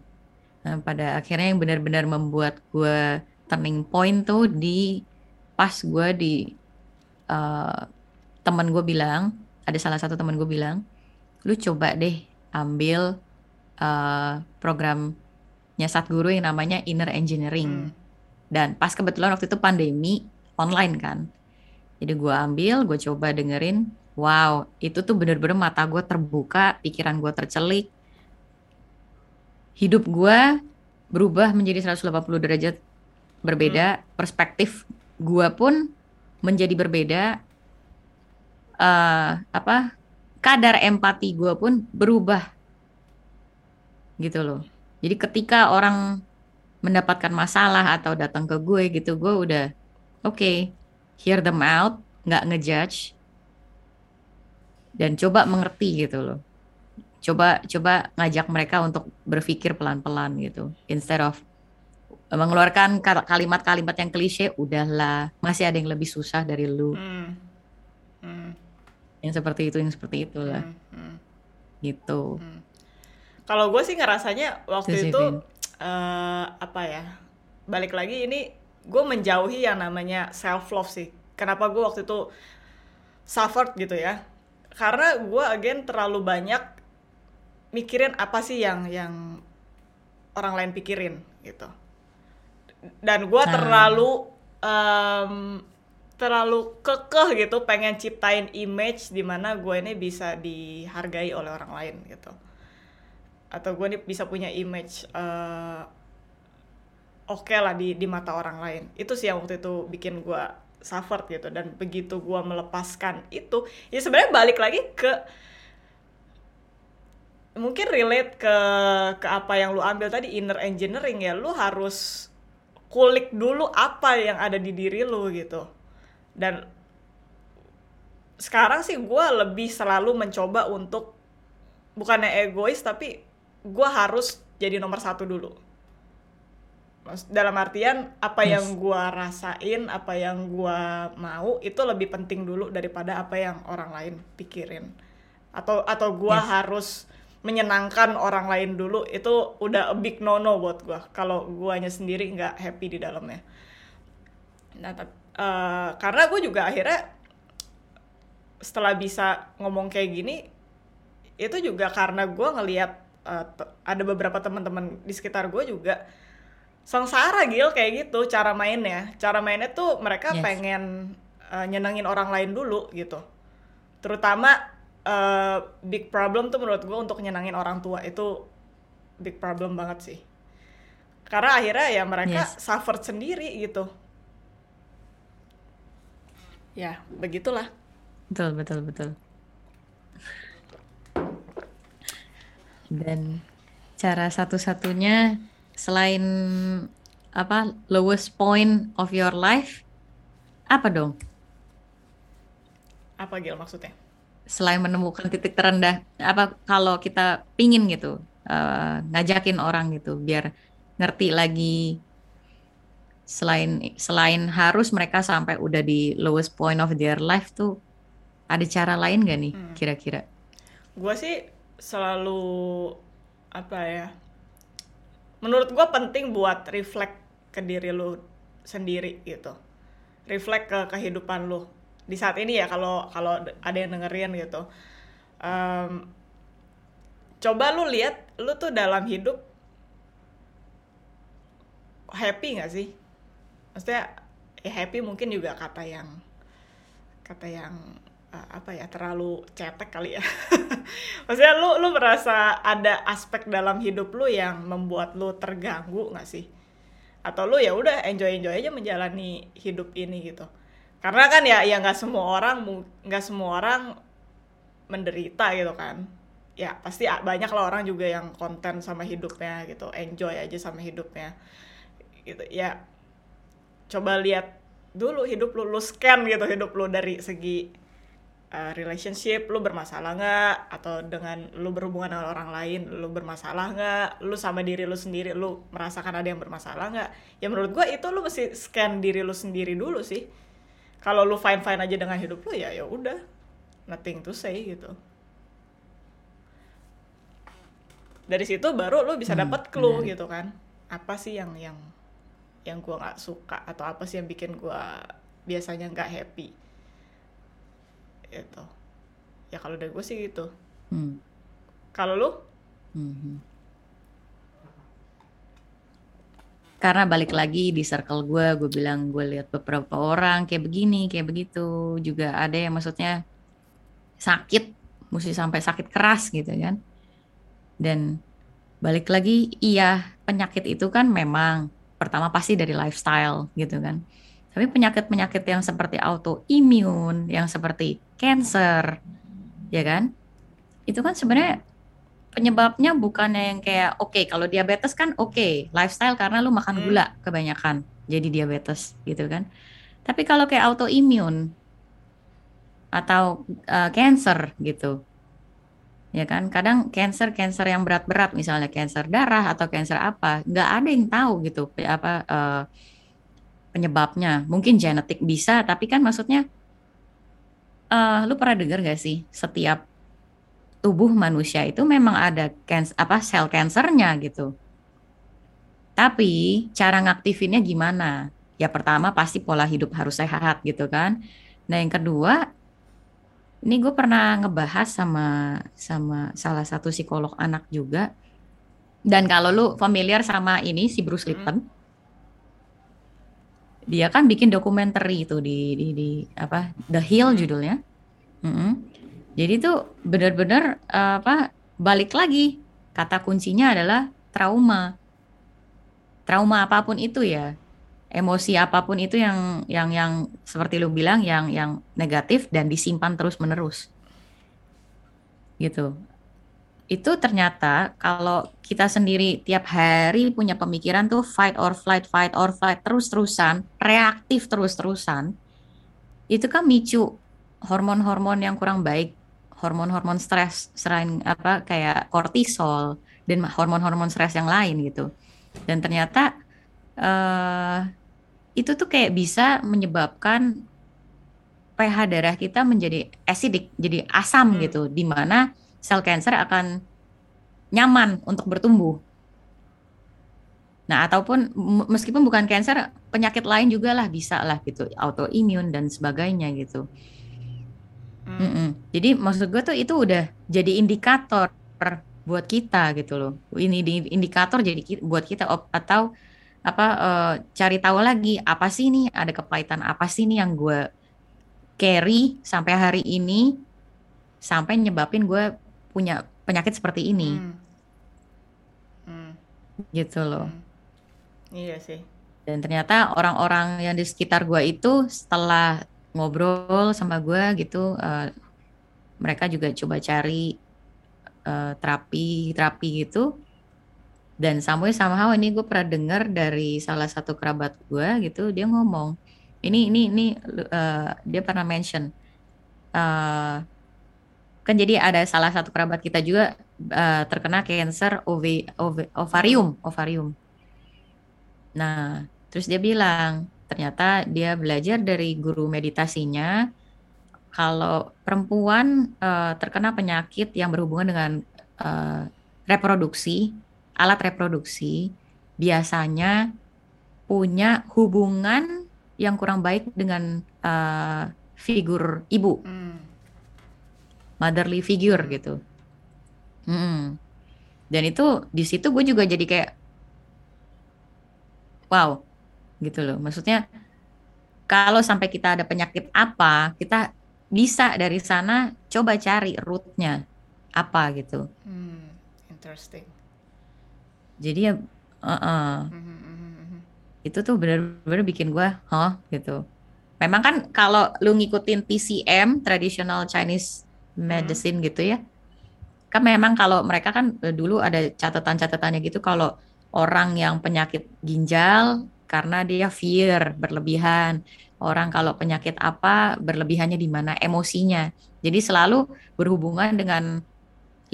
Nah pada akhirnya yang benar-benar membuat gue turning point tuh di pas gue di uh, teman gue bilang ada salah satu teman gue bilang lu coba deh ambil uh, programnya Satguru yang namanya Inner Engineering hmm. dan pas kebetulan waktu itu pandemi online kan. Jadi gue ambil, gue coba dengerin, wow itu tuh bener-bener mata gue terbuka, pikiran gue tercelik, hidup gue berubah menjadi 180 derajat berbeda, hmm. perspektif gue pun menjadi berbeda, uh, apa kadar empati gue pun berubah, gitu loh. Jadi ketika orang mendapatkan masalah atau datang ke gue gitu, gue udah Oke, okay, hear them out, nggak ngejudge, dan coba mengerti gitu loh. Coba coba ngajak mereka untuk berpikir pelan-pelan gitu, instead of mengeluarkan kalimat-kalimat yang klise, udahlah, masih ada yang lebih susah dari lu. Hmm. Hmm. Yang seperti itu, yang seperti itulah. Hmm. Hmm. Gitu. Hmm. Kalau gue sih ngerasanya waktu itu uh, apa ya? Balik lagi ini gue menjauhi yang namanya self love sih kenapa gue waktu itu suffered gitu ya karena gue again terlalu banyak mikirin apa sih yang yang orang lain pikirin gitu dan gue nah. terlalu um, terlalu kekeh gitu pengen ciptain image di mana gue ini bisa dihargai oleh orang lain gitu atau gue ini bisa punya image uh, oke okay lah di di mata orang lain. Itu sih yang waktu itu bikin gue suffer gitu. Dan begitu gue melepaskan itu ya sebenarnya balik lagi ke mungkin relate ke ke apa yang lu ambil tadi inner engineering ya. Lu harus kulik dulu apa yang ada di diri lu gitu. Dan sekarang sih gue lebih selalu mencoba untuk bukannya egois tapi gue harus jadi nomor satu dulu dalam artian apa yes. yang gua rasain apa yang gua mau itu lebih penting dulu daripada apa yang orang lain pikirin atau atau gua yes. harus menyenangkan orang lain dulu itu udah a big no no buat gue kalau guanya sendiri nggak happy di dalamnya nah uh, karena gue juga akhirnya setelah bisa ngomong kayak gini itu juga karena gue ngelihat uh, ada beberapa teman-teman di sekitar gue juga sengsara gil kayak gitu cara mainnya. Cara mainnya tuh mereka yes. pengen uh, nyenengin orang lain dulu gitu. Terutama uh, big problem tuh menurut gue untuk nyenengin orang tua itu big problem banget sih. Karena akhirnya ya mereka yes. suffer sendiri gitu. Ya begitulah. Betul betul betul dan cara satu-satunya selain apa lowest point of your life apa dong? Apa Gil maksudnya? Selain menemukan titik terendah, apa kalau kita pingin gitu uh, ngajakin orang gitu biar ngerti lagi selain selain harus mereka sampai udah di lowest point of their life tuh ada cara lain gak nih hmm. kira-kira? Gue sih selalu apa ya menurut gue penting buat reflect ke diri lu sendiri gitu. Reflect ke kehidupan lu. Di saat ini ya kalau kalau ada yang dengerin gitu. Um, coba lu lihat lu tuh dalam hidup happy nggak sih? Maksudnya ya happy mungkin juga kata yang kata yang uh, apa ya terlalu cetek kali ya. (laughs) Maksudnya lu lu merasa ada aspek dalam hidup lu yang membuat lu terganggu nggak sih? Atau lu ya udah enjoy enjoy aja menjalani hidup ini gitu. Karena kan ya ya nggak semua orang nggak semua orang menderita gitu kan. Ya pasti banyak lah orang juga yang konten sama hidupnya gitu enjoy aja sama hidupnya. Gitu ya. Coba lihat dulu hidup lu lu scan gitu hidup lu dari segi uh, relationship lu bermasalah nggak? Atau dengan lu berhubungan dengan orang lain lu bermasalah nggak? Lu sama diri lu sendiri lu merasakan ada yang bermasalah nggak? Ya menurut gue itu lu mesti scan diri lu sendiri dulu sih. Kalau lu fine fine aja dengan hidup lu ya ya udah. Nothing to say gitu. Dari situ baru lu bisa hmm, dapat clue hmm, gitu kan. Apa sih yang yang yang gue nggak suka atau apa sih yang bikin gue biasanya nggak happy itu ya kalau dari gue sih gitu. Hmm. kalau lu? Hmm. karena balik lagi di circle gue gue bilang gue lihat beberapa orang kayak begini kayak begitu. Juga ada yang maksudnya sakit mesti sampai sakit keras gitu kan. Dan balik lagi iya penyakit itu kan memang pertama pasti dari lifestyle gitu kan tapi penyakit-penyakit yang seperti autoimun, yang seperti cancer, ya kan? Itu kan sebenarnya penyebabnya bukannya yang kayak oke okay, kalau diabetes kan oke okay, lifestyle karena lu makan hmm. gula kebanyakan jadi diabetes gitu kan. Tapi kalau kayak autoimun atau uh, cancer gitu, ya kan kadang cancer cancer yang berat-berat misalnya cancer darah atau cancer apa nggak ada yang tahu gitu apa uh, penyebabnya. Mungkin genetik bisa, tapi kan maksudnya uh, lu pernah dengar gak sih setiap tubuh manusia itu memang ada cancer, apa sel kansernya gitu. Tapi cara ngaktifinnya gimana? Ya pertama pasti pola hidup harus sehat gitu kan. Nah yang kedua, ini gue pernah ngebahas sama sama salah satu psikolog anak juga. Dan kalau lu familiar sama ini si Bruce Lipton, hmm dia kan bikin dokumenter itu di, di, di apa The Hill judulnya. Mm -hmm. Jadi itu benar-benar uh, apa balik lagi kata kuncinya adalah trauma. Trauma apa pun itu ya, emosi apa pun itu yang yang yang seperti lu bilang yang yang negatif dan disimpan terus menerus. Gitu itu ternyata kalau kita sendiri tiap hari punya pemikiran tuh fight or flight, fight or flight terus-terusan, reaktif terus-terusan, itu kan micu hormon-hormon yang kurang baik, hormon-hormon stres selain apa kayak kortisol dan hormon-hormon stres yang lain gitu. Dan ternyata uh, itu tuh kayak bisa menyebabkan pH darah kita menjadi acidic, jadi asam hmm. gitu, di mana sel cancer akan nyaman untuk bertumbuh. Nah, ataupun meskipun bukan cancer, penyakit lain juga lah bisa lah gitu, autoimun dan sebagainya gitu. Hmm. Mm -mm. Jadi maksud gue tuh itu udah jadi indikator buat kita gitu loh. Ini indikator jadi buat kita atau apa uh, cari tahu lagi apa sih nih ada kepahitan apa sih nih yang gue carry sampai hari ini sampai nyebabin gue punya penyakit seperti ini. Hmm. Hmm. Gitu loh. Hmm. Iya sih. Dan ternyata orang-orang yang di sekitar gue itu setelah ngobrol sama gue gitu uh, mereka juga coba cari uh, terapi terapi gitu dan sama somehow ini gue pernah dengar dari salah satu kerabat gue gitu dia ngomong ini ini ini uh, dia pernah mention uh, kan jadi ada salah satu kerabat kita juga uh, terkena cancer ov, ov, ovarium ovarium nah terus dia bilang ternyata dia belajar dari guru meditasinya kalau perempuan uh, terkena penyakit yang berhubungan dengan uh, reproduksi, alat reproduksi, biasanya punya hubungan yang kurang baik dengan uh, figur ibu, hmm. Motherly figure gitu. Hmm. Dan itu di situ gue juga jadi kayak, wow, gitu loh. Maksudnya kalau sampai kita ada penyakit apa, kita bisa dari sana coba cari rootnya apa gitu. Hmm, interesting. Jadi ya, uh -uh. itu tuh bener-bener bikin gue, huh gitu. Memang kan kalau lu ngikutin TCM, traditional Chinese medicine hmm. gitu ya, kan memang kalau mereka kan eh, dulu ada catatan-catatannya gitu kalau orang yang penyakit ginjal karena dia fear berlebihan. Orang kalau penyakit apa berlebihannya di mana emosinya. Jadi selalu berhubungan dengan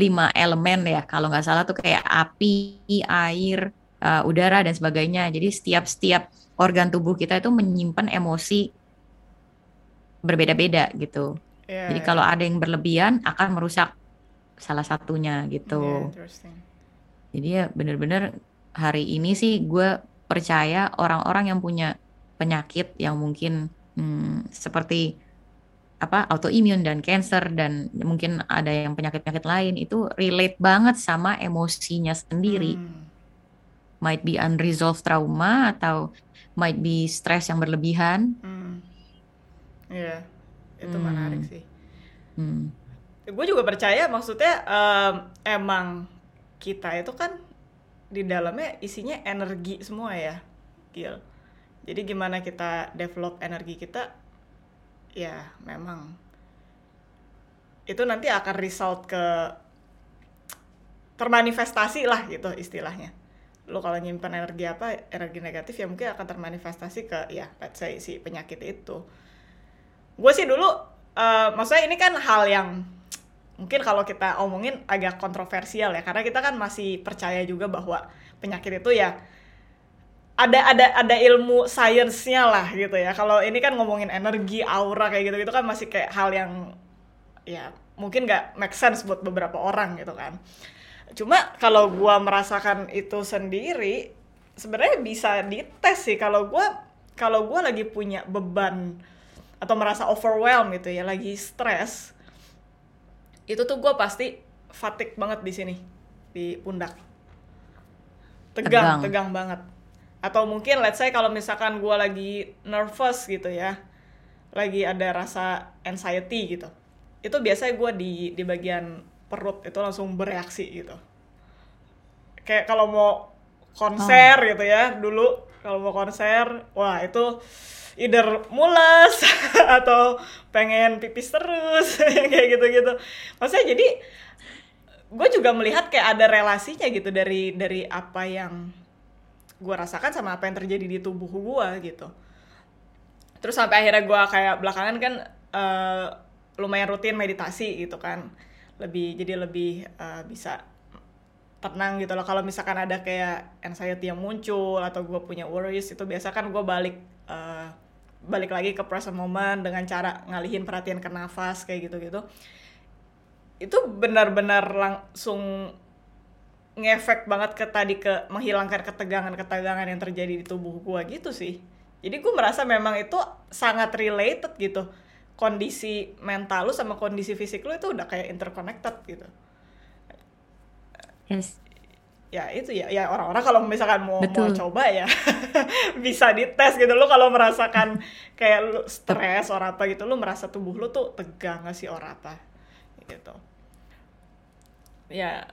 lima elemen ya. Kalau nggak salah tuh kayak api, air, uh, udara dan sebagainya. Jadi setiap setiap organ tubuh kita itu menyimpan emosi berbeda-beda gitu. Yeah, Jadi yeah. kalau ada yang berlebihan akan merusak salah satunya gitu. Yeah, Jadi ya bener-bener hari ini sih gue percaya orang-orang yang punya penyakit yang mungkin hmm, seperti apa autoimun dan cancer dan mungkin ada yang penyakit-penyakit lain itu relate banget sama emosinya sendiri. Hmm. Might be unresolved trauma atau might be stres yang berlebihan. Hmm. Iya, itu hmm. menarik sih. Hmm. Gue juga percaya maksudnya um, emang kita itu kan di dalamnya isinya energi semua ya Gil jadi gimana kita develop energi kita ya memang itu nanti akan result ke termanifestasi lah gitu istilahnya lo kalau nyimpan energi apa energi negatif ya mungkin akan termanifestasi ke ya let's say si penyakit itu gue sih dulu uh, maksudnya ini kan hal yang mungkin kalau kita omongin agak kontroversial ya karena kita kan masih percaya juga bahwa penyakit itu ya ada ada ada ilmu sainsnya lah gitu ya. Kalau ini kan ngomongin energi aura kayak gitu gitu kan masih kayak hal yang ya mungkin nggak make sense buat beberapa orang gitu kan. Cuma kalau gue merasakan itu sendiri sebenarnya bisa dites sih. Kalau gue kalau gue lagi punya beban atau merasa overwhelmed gitu ya lagi stres itu tuh gue pasti fatigue banget di sini di pundak. Tegang tegang, tegang banget. Atau mungkin let's say kalau misalkan gue lagi nervous gitu ya lagi ada rasa anxiety gitu itu biasanya gue di di bagian perut itu langsung bereaksi gitu. Kayak kalau mau konser oh. gitu ya dulu kalau mau konser wah itu either mulas (laughs) atau pengen pipis terus (laughs) kayak gitu-gitu. Maksudnya jadi gue juga melihat kayak ada relasinya gitu dari dari apa yang gue rasakan sama apa yang terjadi di tubuh gue gitu. Terus sampai akhirnya gue kayak belakangan kan uh, lumayan rutin meditasi gitu kan. Lebih jadi lebih uh, bisa tenang gitu loh kalau misalkan ada kayak anxiety yang muncul atau gue punya worries itu biasa kan gue balik uh, balik lagi ke present moment dengan cara ngalihin perhatian ke nafas kayak gitu-gitu itu benar-benar langsung ngefek banget ke tadi ke menghilangkan ketegangan-ketegangan yang terjadi di tubuh gua gitu sih. Jadi gue merasa memang itu sangat related gitu. Kondisi mental lu sama kondisi fisik lu itu udah kayak interconnected gitu. Yes. Ya itu ya, ya orang-orang kalau misalkan mau mau coba ya (laughs) bisa dites gitu. Lu kalau merasakan (laughs) kayak lu stres or apa gitu, lu merasa tubuh lu tuh tegang gak sih or apa gitu. Ya,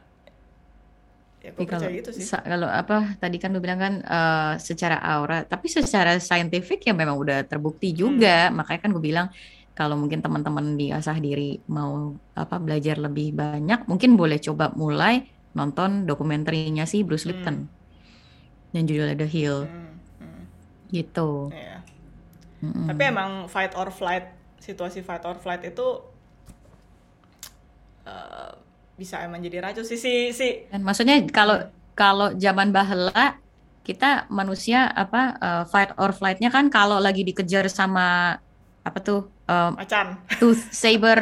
ya gue kalau percaya gitu sih. kalau apa tadi kan lu bilang kan eh, secara aura, tapi secara saintifik ya memang udah terbukti Hmm. juga. Makanya kan gue bilang kalau mungkin teman-teman di asah diri mau apa belajar lebih banyak, mungkin boleh coba mulai nonton dokumenterinya si Bruce Hmm. Lipton yang judulnya The Hill Hmm, hmm, gitu. iya. Mm-mm. Tapi emang fight or flight, situasi fight or flight itu eh, bisa emang jadi racun sih si si Dan maksudnya kalau kalau zaman bahela kita manusia apa eh, fight or flight-nya kan kalau lagi dikejar sama apa tuh eh, macan. tooth saber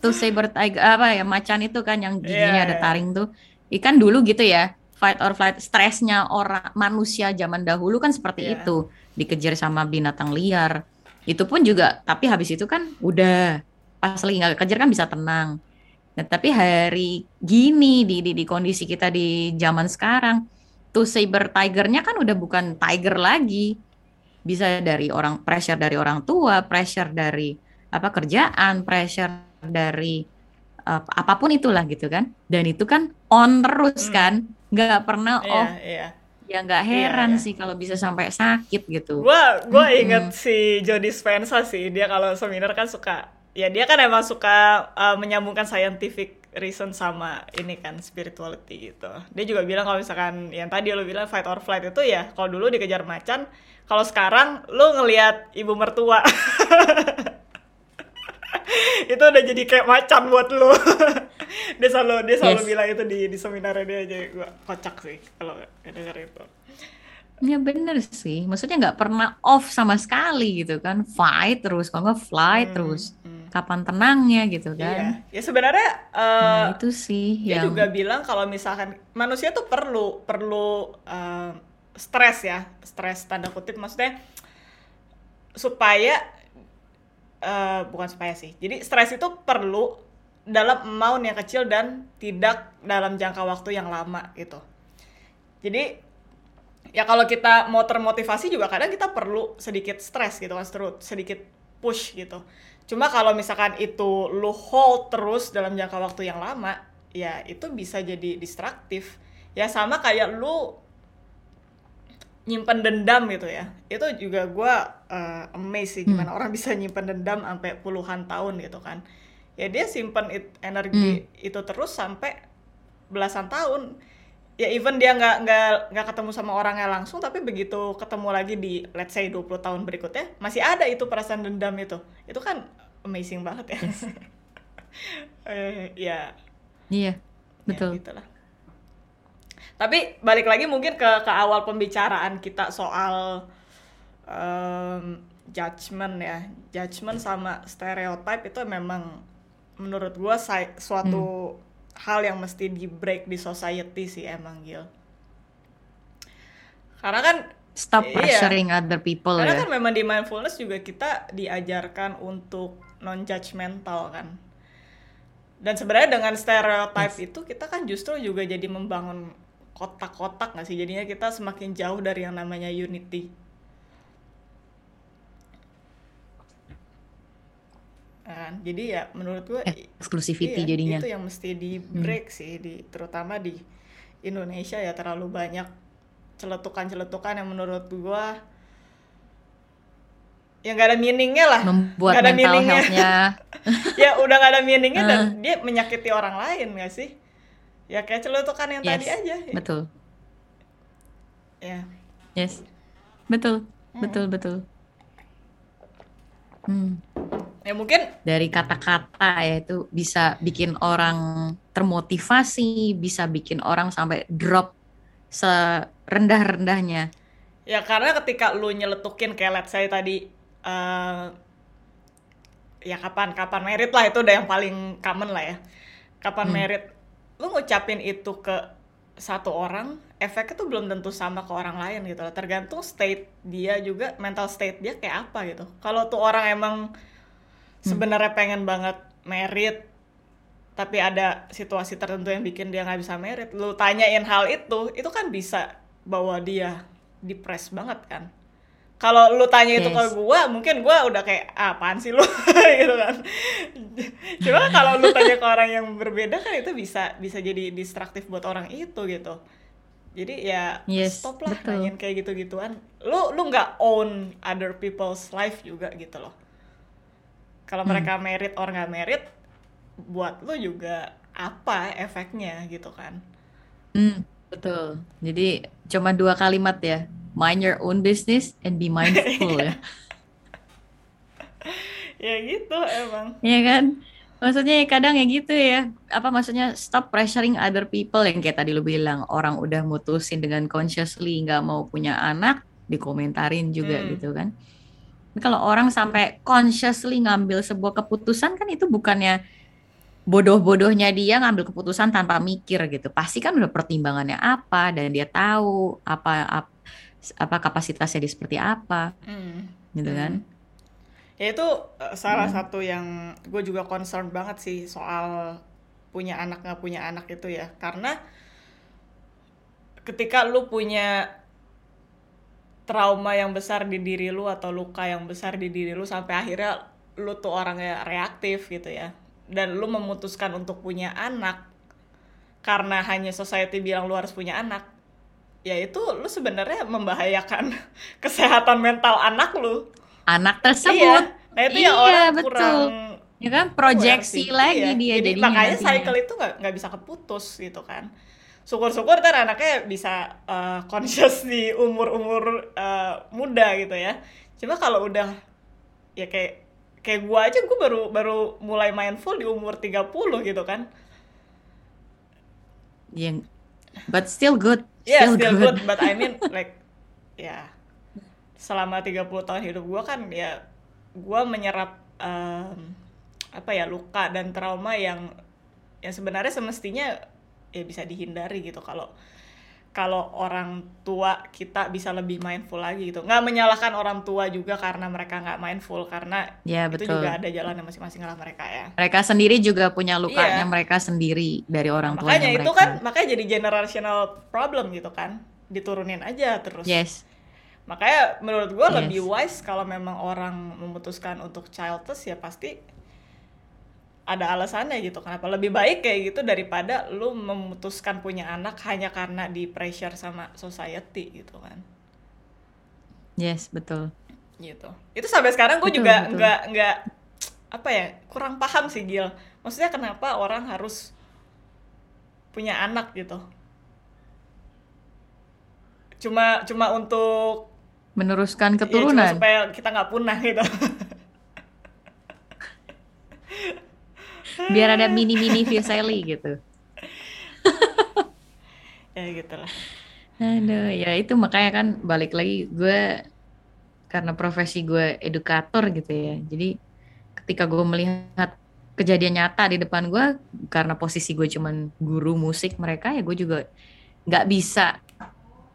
tooth saber tiger apa ya macan itu kan yang giginya Iya, ada iya. taring tuh ikan dulu gitu ya fight or flight stresnya orang manusia zaman dahulu kan seperti Iya. itu. Dikejar sama binatang liar. Itu pun juga tapi habis itu kan udah. Pas lagi nggak kejar kan bisa tenang. Nah tapi hari gini di, di di kondisi kita di zaman sekarang tooth saber tigernya kan udah bukan tiger lagi. Bisa dari orang pressure dari orang tua pressure dari apa kerjaan, pressure dari uh, apa pun itulah gitu kan. Dan itu kan on terus Hmm. kan, nggak pernah Iya, off. iya. Ya nggak heran Iya, iya. sih kalau bisa sampai sakit gitu. Gua gua Mm-mm. inget si Jody Spencer sih, dia kalau seminar kan suka ya dia kan emang suka uh, menyambungkan scientific reason sama ini kan spirituality gitu. Dia juga bilang kalau misalkan yang tadi lo bilang fight or flight itu ya kalau dulu dikejar macan, kalau sekarang lu ngelihat ibu mertua (laughs) (laughs) itu udah jadi kayak macan buat lu. (laughs) dia selalu dia selalu Yes. bilang itu di di seminarnya dia aja gua kocak sih kalau denger itu. Ya bener sih, maksudnya nggak pernah off sama sekali gitu kan. Fight terus, kalau nggak flight Hmm, terus. hmm. Kapan tenangnya gitu Iya, kan. ya sebenarnya eh, Nah itu sih dia yang juga bilang kalau misalkan manusia tuh perlu perlu eh, stres ya, stres tanda kutip maksudnya supaya eh, bukan supaya sih. Jadi stres itu perlu dalam amount yang kecil dan tidak dalam jangka waktu yang lama gitu. Jadi ya kalau kita mau termotivasi juga kadang kita perlu sedikit stres gitu kan, sedikit push gitu. Cuma kalau misalkan itu lu hold terus dalam jangka waktu yang lama, ya itu bisa jadi distraktif. Ya sama kayak lu nyimpen dendam gitu ya. Itu juga gua uh, amazed sih gimana orang bisa nyimpen dendam sampai puluhan tahun gitu kan. Ya dia simpen it- energi itu terus sampai belasan tahun. Ya even dia nggak nggak nggak ketemu sama orangnya langsung tapi begitu ketemu lagi di let's say 20 tahun berikutnya masih ada itu perasaan dendam itu. Itu kan amazing banget ya. (laughs) Eh, ya. Iya ya betul. gitulah tapi balik lagi mungkin ke ke awal pembicaraan kita soal em, judgment ya. Judgment sama stereotype itu memang menurut gua suatu hal yang mesti di break di society sih emang Gil. Karena kan Stop Iya. pressuring other people karena ya. kan memang di mindfulness juga kita diajarkan untuk non judgmental kan. Dan sebenarnya dengan stereotype itu kita kan justru juga jadi membangun kotak-kotak nggak sih? Jadinya kita semakin jauh dari yang namanya unity. Kan? Jadi ya menurut gue i- Exclusivity iya, jadinya. itu yang mesti di break sih di terutama di Indonesia ya terlalu banyak celetukan-celetukan yang menurut gua yang gak ada meaningnya lah. Membuat Nggak ada mental meaningnya. health-nya. (laughs) Ya udah gak ada meaningnya dan Ah. dia menyakiti orang lain gak sih ya kayak celetukan yang tadi Yes, aja betul. ya Yes. Betul. Betul, betul. Hmm. ya mungkin Dari kata-kata ya itu bisa bikin orang termotivasi, bisa bikin orang sampai drop serendah-rendahnya. ya karena ketika lu nyeletukin kayak let's say tadi eh, ya kapan kapan merit lah itu udah yang paling common lah ya kapan Hmm. merit lu ngucapin itu ke satu orang efeknya tuh belum tentu sama ke orang lain gitu loh. Tergantung state dia juga mental state dia kayak apa gitu. Kalau tuh orang emang sebenarnya pengen banget merit tapi ada situasi tertentu yang bikin dia nggak bisa merit lu tanyain hal itu itu kan bisa bawa dia depres banget kan kalau lu tanya itu ke Yes. gua mungkin gua udah kayak "Ah, apaan sih lu (laughs) gitu kan cuma kalau lu tanya ke orang yang berbeda kan itu bisa bisa jadi distraktif buat orang itu gitu jadi ya Yes, stop lah betul. nanyain kayak gitu-gituan lu lu nggak own other people's life juga gitu loh kalau mereka merit or nggak merit buat lu juga apa efeknya gitu kan Hmm, betul. Jadi cuma dua kalimat ya. Mind your own business and be mindful (laughs) ya. ya gitu emang Iya kan? Maksudnya ya kadang ya gitu ya. Apa maksudnya stop pressuring other people yang kayak tadi lu bilang orang udah mutusin dengan consciously nggak mau punya anak dikomentarin juga Hmm. gitu kan. Tapi Kalau orang sampai consciously ngambil sebuah keputusan kan itu bukannya bodoh-bodohnya dia ngambil keputusan tanpa mikir gitu. Pasti kan udah pertimbangannya apa dan dia tahu apa apa, apa kapasitasnya dia seperti apa Hmm. gitu Hmm. kan. ya itu eh, salah satu yang gue juga concern banget sih soal punya anak nggak punya anak itu ya karena ketika lu punya trauma yang besar di diri lu atau luka yang besar di diri lu sampai akhirnya lu tuh orangnya reaktif gitu ya dan lu memutuskan untuk punya anak karena hanya society bilang lu harus punya anak ya itu lu sebenarnya membahayakan (laughs) kesehatan mental anak lu Anak Iya, tersebut nah itu Iya, yang orang betul. kurang ya kan proyeksi sih. lagi Iya. dia Jadi jadinya makanya nantinya. cycle itu nggak nggak bisa keputus gitu kan. Syukur-syukur kan anaknya bisa uh, (laughs) conscious di umur-umur uh, muda gitu ya. Cuma kalau udah ya kayak kayak gua aja gua baru baru mulai mindful di umur 30 gitu kan. yang but still good Yeah, still, still good, good, but I mean like (laughs) ya selama 30 tahun hidup gua kan ya gua menyerap em, apa ya luka dan trauma yang yang sebenarnya semestinya ya bisa dihindari gitu. Kalau kalau orang tua kita bisa lebih mindful lagi gitu. Nggak menyalahkan orang tua juga karena mereka nggak mindful karena ya itu betul. juga ada jalannya masing-masing lah mereka ya. Mereka sendiri juga punya lukanya Iya. mereka sendiri dari orang tuanya makanya itu mereka. kan makanya jadi generational problem gitu kan. Diturunin aja terus. Yes. Makanya menurut gue Yes. lebih wise kalau memang orang memutuskan untuk childless ya pasti ada alasannya gitu. Kenapa lebih baik kayak gitu daripada lu memutuskan punya anak hanya karena di pressure sama society gitu kan. yes betul Gitu. Itu sampai sekarang gue juga nggak nggak apa ya kurang paham sih Gil. Maksudnya kenapa orang harus punya anak gitu? Cuma cuma untuk meneruskan Iya, cuma keturunan supaya kita nggak punah gitu. (laughs) biar ada mini mini Sally gitu (laughs) ya gitu lah. Aduh, ya itu makanya kan balik lagi gue karena profesi gue edukator gitu ya. Jadi ketika gue melihat kejadian nyata di depan gue karena posisi gue cuman guru musik mereka ya gue juga nggak bisa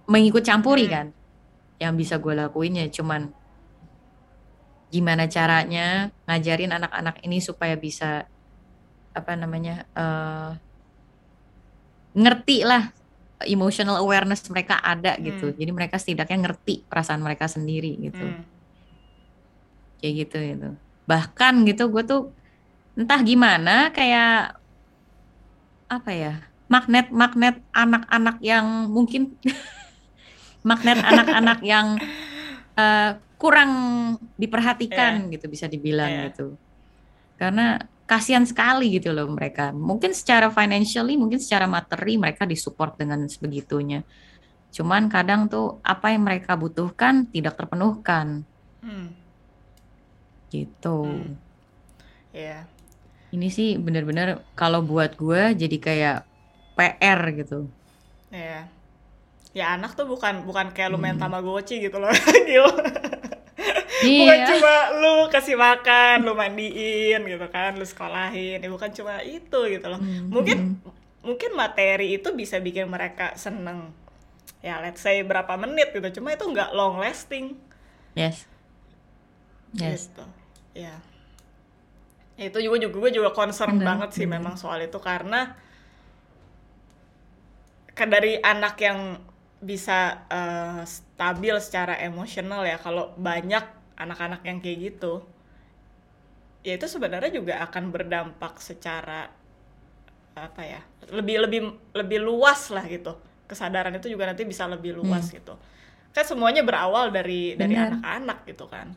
mengikut campuri Hmm. kan. Yang bisa gue lakuin ya cuman gimana caranya ngajarin anak-anak ini supaya bisa apa namanya eh ngerti lah emotional awareness mereka ada gitu. Hmm. Jadi mereka setidaknya ngerti perasaan mereka sendiri gitu. Hmm. Kayak gitu gitu. Bahkan gitu gue tuh entah gimana kayak apa ya? Magnet-magnet anak-anak yang mungkin (laughs) magnet anak-anak yang eh, kurang diperhatikan gitu bisa dibilang Iya. gitu. Karena kasihan sekali gitu loh mereka. Mungkin secara financially, mungkin secara materi mereka disupport dengan sebegitunya. Cuman kadang tuh apa yang mereka butuhkan tidak terpenuhkan Hmm. gitu. Hmm. Ya. Ini sih bener-bener kalau buat gue jadi kayak PR gitu. Ya. Ya anak tuh bukan bukan kayak lu main Hmm. tamagotchi gitu loh. (laughs) Gil. Bukan Iya. cuma lu kasih makan, lu mandiin gitu kan, lu sekolahin. Ya bukan cuma itu gitu loh. Hmm, Mungkin hmm. mungkin materi itu bisa bikin mereka seneng ya let's say berapa menit gitu cuma itu nggak long lasting yes yes gitu ya itu juga juga gue juga concern Bener, banget sih bener. memang soal itu karena dari anak yang bisa eh, stabil secara emosional ya kalau banyak anak-anak yang kayak gitu ya itu sebenarnya juga akan berdampak secara apa ya lebih lebih lebih luas lah gitu. Kesadaran itu juga nanti bisa lebih luas gitu. Kan semuanya berawal dari dari Benar. anak-anak gitu kan.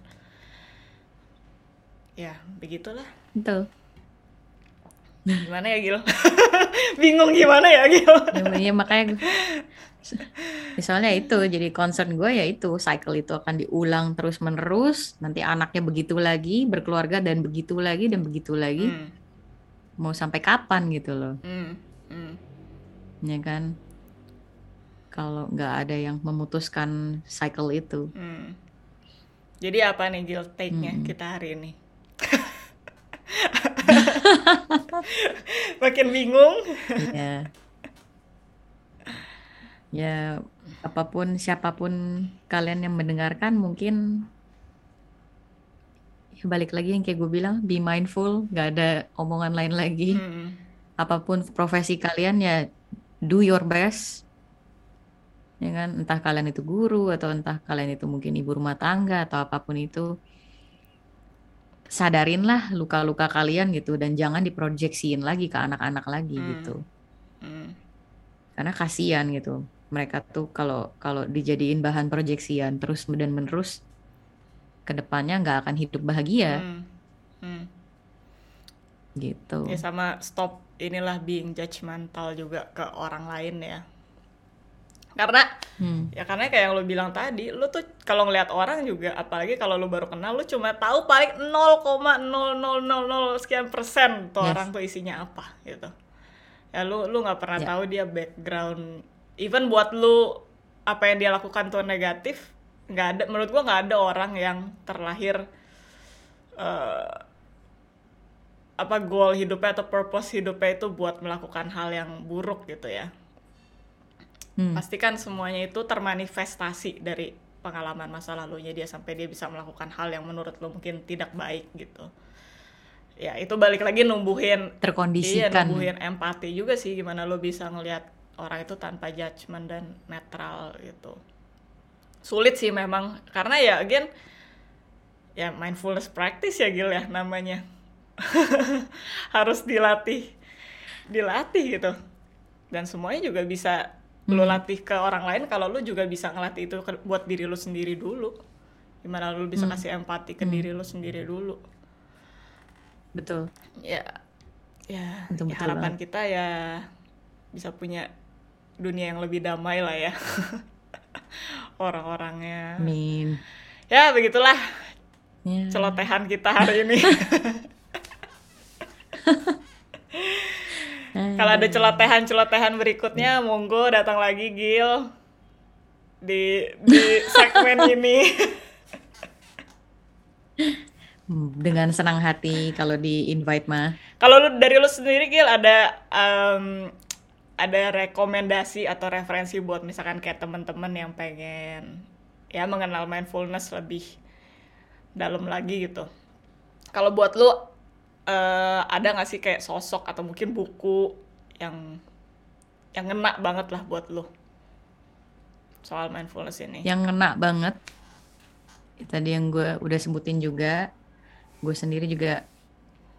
Ya begitulah. Betul. Gimana ya Gil? (laughs) Bingung gimana ya Gil? Ya, makanya (laughs) misalnya itu jadi concern gue ya itu cycle itu akan diulang terus menerus nanti anaknya begitu lagi berkeluarga dan begitu lagi dan begitu lagi hmm, mau sampai kapan gitu loh hmm, hmm. ya kan kalau nggak ada yang memutuskan cycle itu Hmm. Jadi apa nih Gil take-nya Mm-mm. kita hari ini? (laughs) Makin bingung. ya ya apa pun siapa pun kalian yang mendengarkan mungkin ya balik lagi yang kayak gue bilang be mindful nggak ada omongan lain lagi Hmm. apa pun profesi kalian ya do your best ya kan entah kalian itu guru atau entah kalian itu mungkin ibu rumah tangga atau apa pun itu sadarinlah luka-luka kalian gitu dan jangan diproyeksiin lagi ke anak-anak lagi Hmm. gitu Hmm. karena kasihan gitu mereka tuh kalau kalau dijadiin bahan proyeksian terus dan menerus ke depannya nggak akan hidup bahagia Hmm. Hmm. gitu Ya sama stop inilah being judgmental juga ke orang lain ya. Karena Hmm. ya karena kayak yang lo bilang tadi, lo tuh kalau ngelihat orang juga apalagi kalau lo baru kenal lo cuma tahu paling 0,0000 sekian persen tuh Yes. orang tuh isinya apa gitu. Ya lu lu nggak pernah Ya. tahu dia background even buat lu apa yang dia lakukan tuh negatif nggak ada menurut gua nggak ada orang yang terlahir eh, apa goal hidupnya atau purpose hidupnya itu buat melakukan hal yang buruk gitu ya. Hmm. pasti kan semuanya itu termanifestasi dari pengalaman masa lalunya dia sampai dia bisa melakukan hal yang menurut lo mungkin tidak baik gitu. Ya itu balik lagi numbuhin iya terkondisikan numbuhin empati juga sih gimana lo bisa ngelihat orang itu tanpa judgement dan netral gitu. Sulit sih memang karena ya again ya mindfulness practice ya Gil ya namanya. (laughs) Harus dilatih dilatih gitu. Dan semuanya juga bisa lo latih ke orang lain kalau lo juga bisa ngelatih itu ke- buat diri lo sendiri dulu. Gimana lo bisa kasih empati ke diri lo sendiri dulu. Betul. Ya ya, Betul, ya betul harapan kita ya bisa punya dunia yang lebih damai lah ya. (laughs) Orang-orangnya. Amin. Ya begitulah ya. celotehan kita hari ini. (laughs) (laughs) Kalau ada celotehan-celotehan berikutnya monggo datang lagi Gil. Di di segmen ini. Dengan senang hati kalau di invite mah. Kalau lu dari lu sendiri Gil ada em, ada rekomendasi atau referensi buat misalkan kayak teman-teman yang pengen ya mengenal mindfulness lebih dalam lagi gitu. Kalau buat lu eh, ada nggak sih kayak sosok atau mungkin buku yang yang ngena banget lah buat lu soal mindfulness ini? yang ngena banget tadi yang gue udah sebutin juga gue sendiri juga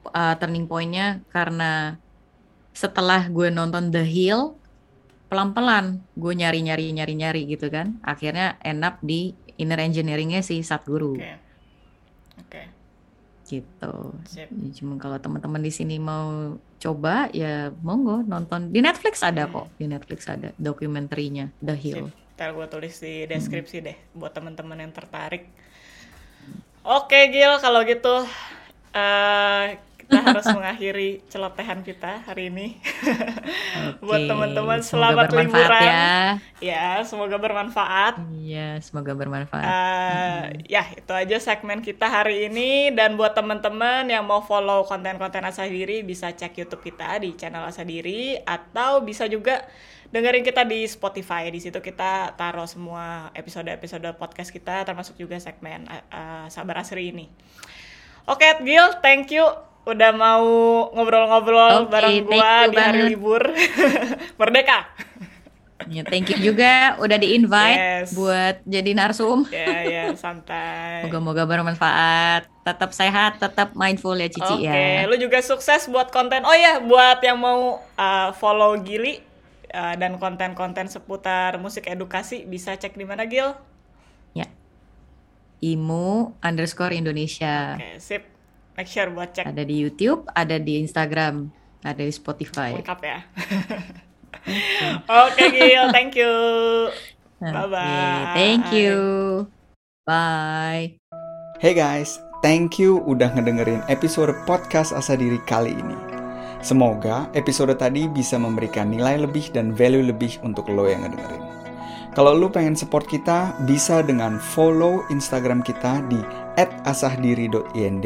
uh, turning pointnya karena setelah gue nonton The Hill pelan-pelan gue nyari-nyari nyari-nyari gitu kan. Akhirnya end up di inner engineeringnya si Satguru. Oke, oke, gitu. Sip. Ya, cuma kalau teman-teman di sini mau coba ya monggo nonton. Di Netflix ada kok. Di Netflix ada dokumenterinya The Hill. Sip. Ntar gue tulis di deskripsi deh buat teman-teman yang tertarik. Oke Gil, kalau gitu eh kita harus mengakhiri celotehan kita hari ini. (laughs) Buat Oke, teman-teman selamat liburan. ya. Ya, semoga bermanfaat. Iya, semoga bermanfaat. Eh, ya itu aja segmen kita hari ini dan buat teman-teman yang mau follow konten-konten Asadiri bisa cek YouTube kita di channel Asadiri atau bisa juga dengerin kita di Spotify di situ kita taruh semua episode-episode podcast kita termasuk juga segmen eh, Sabar Asri ini. Oke, Gil, thank you udah mau ngobrol-ngobrol Oke, bareng gua di hari banget. libur (laughs) Merdeka. Ya, thank you juga udah di-invite Yes. buat jadi narsum. Ya, ya, santai. Moga-moga bermanfaat. Tetap sehat, tetap mindful ya Cici Oke, ya. lu juga sukses buat konten. Oh ya, buat yang mau uh, follow Gili uh, dan konten-konten seputar musik edukasi bisa cek di mana Gil? Ya. Imu underscore Indonesia. Oke, sip. Make sure buat cek Ada di YouTube, ada di Instagram, ada di Spotify. lengkap ya. (laughs) Oke Gil, thank you. Oke, Bye-bye. thank you. Bye. Hey guys, thank you udah ngedengerin episode podcast Asadiri kali ini. Semoga episode tadi bisa memberikan nilai lebih dan value lebih untuk lo yang ngedengerin. Kalau lo pengen support kita, bisa dengan follow Instagram kita di @asahdiri.ind,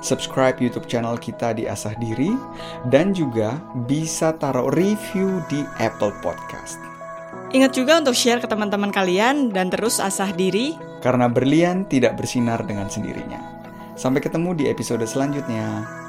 subscribe YouTube channel kita di Asahdiri, dan juga bisa taruh review di Apple Podcast. Ingat juga untuk share ke teman-teman kalian dan terus asah diri. Karena berlian tidak bersinar dengan sendirinya. Sampai ketemu di episode selanjutnya.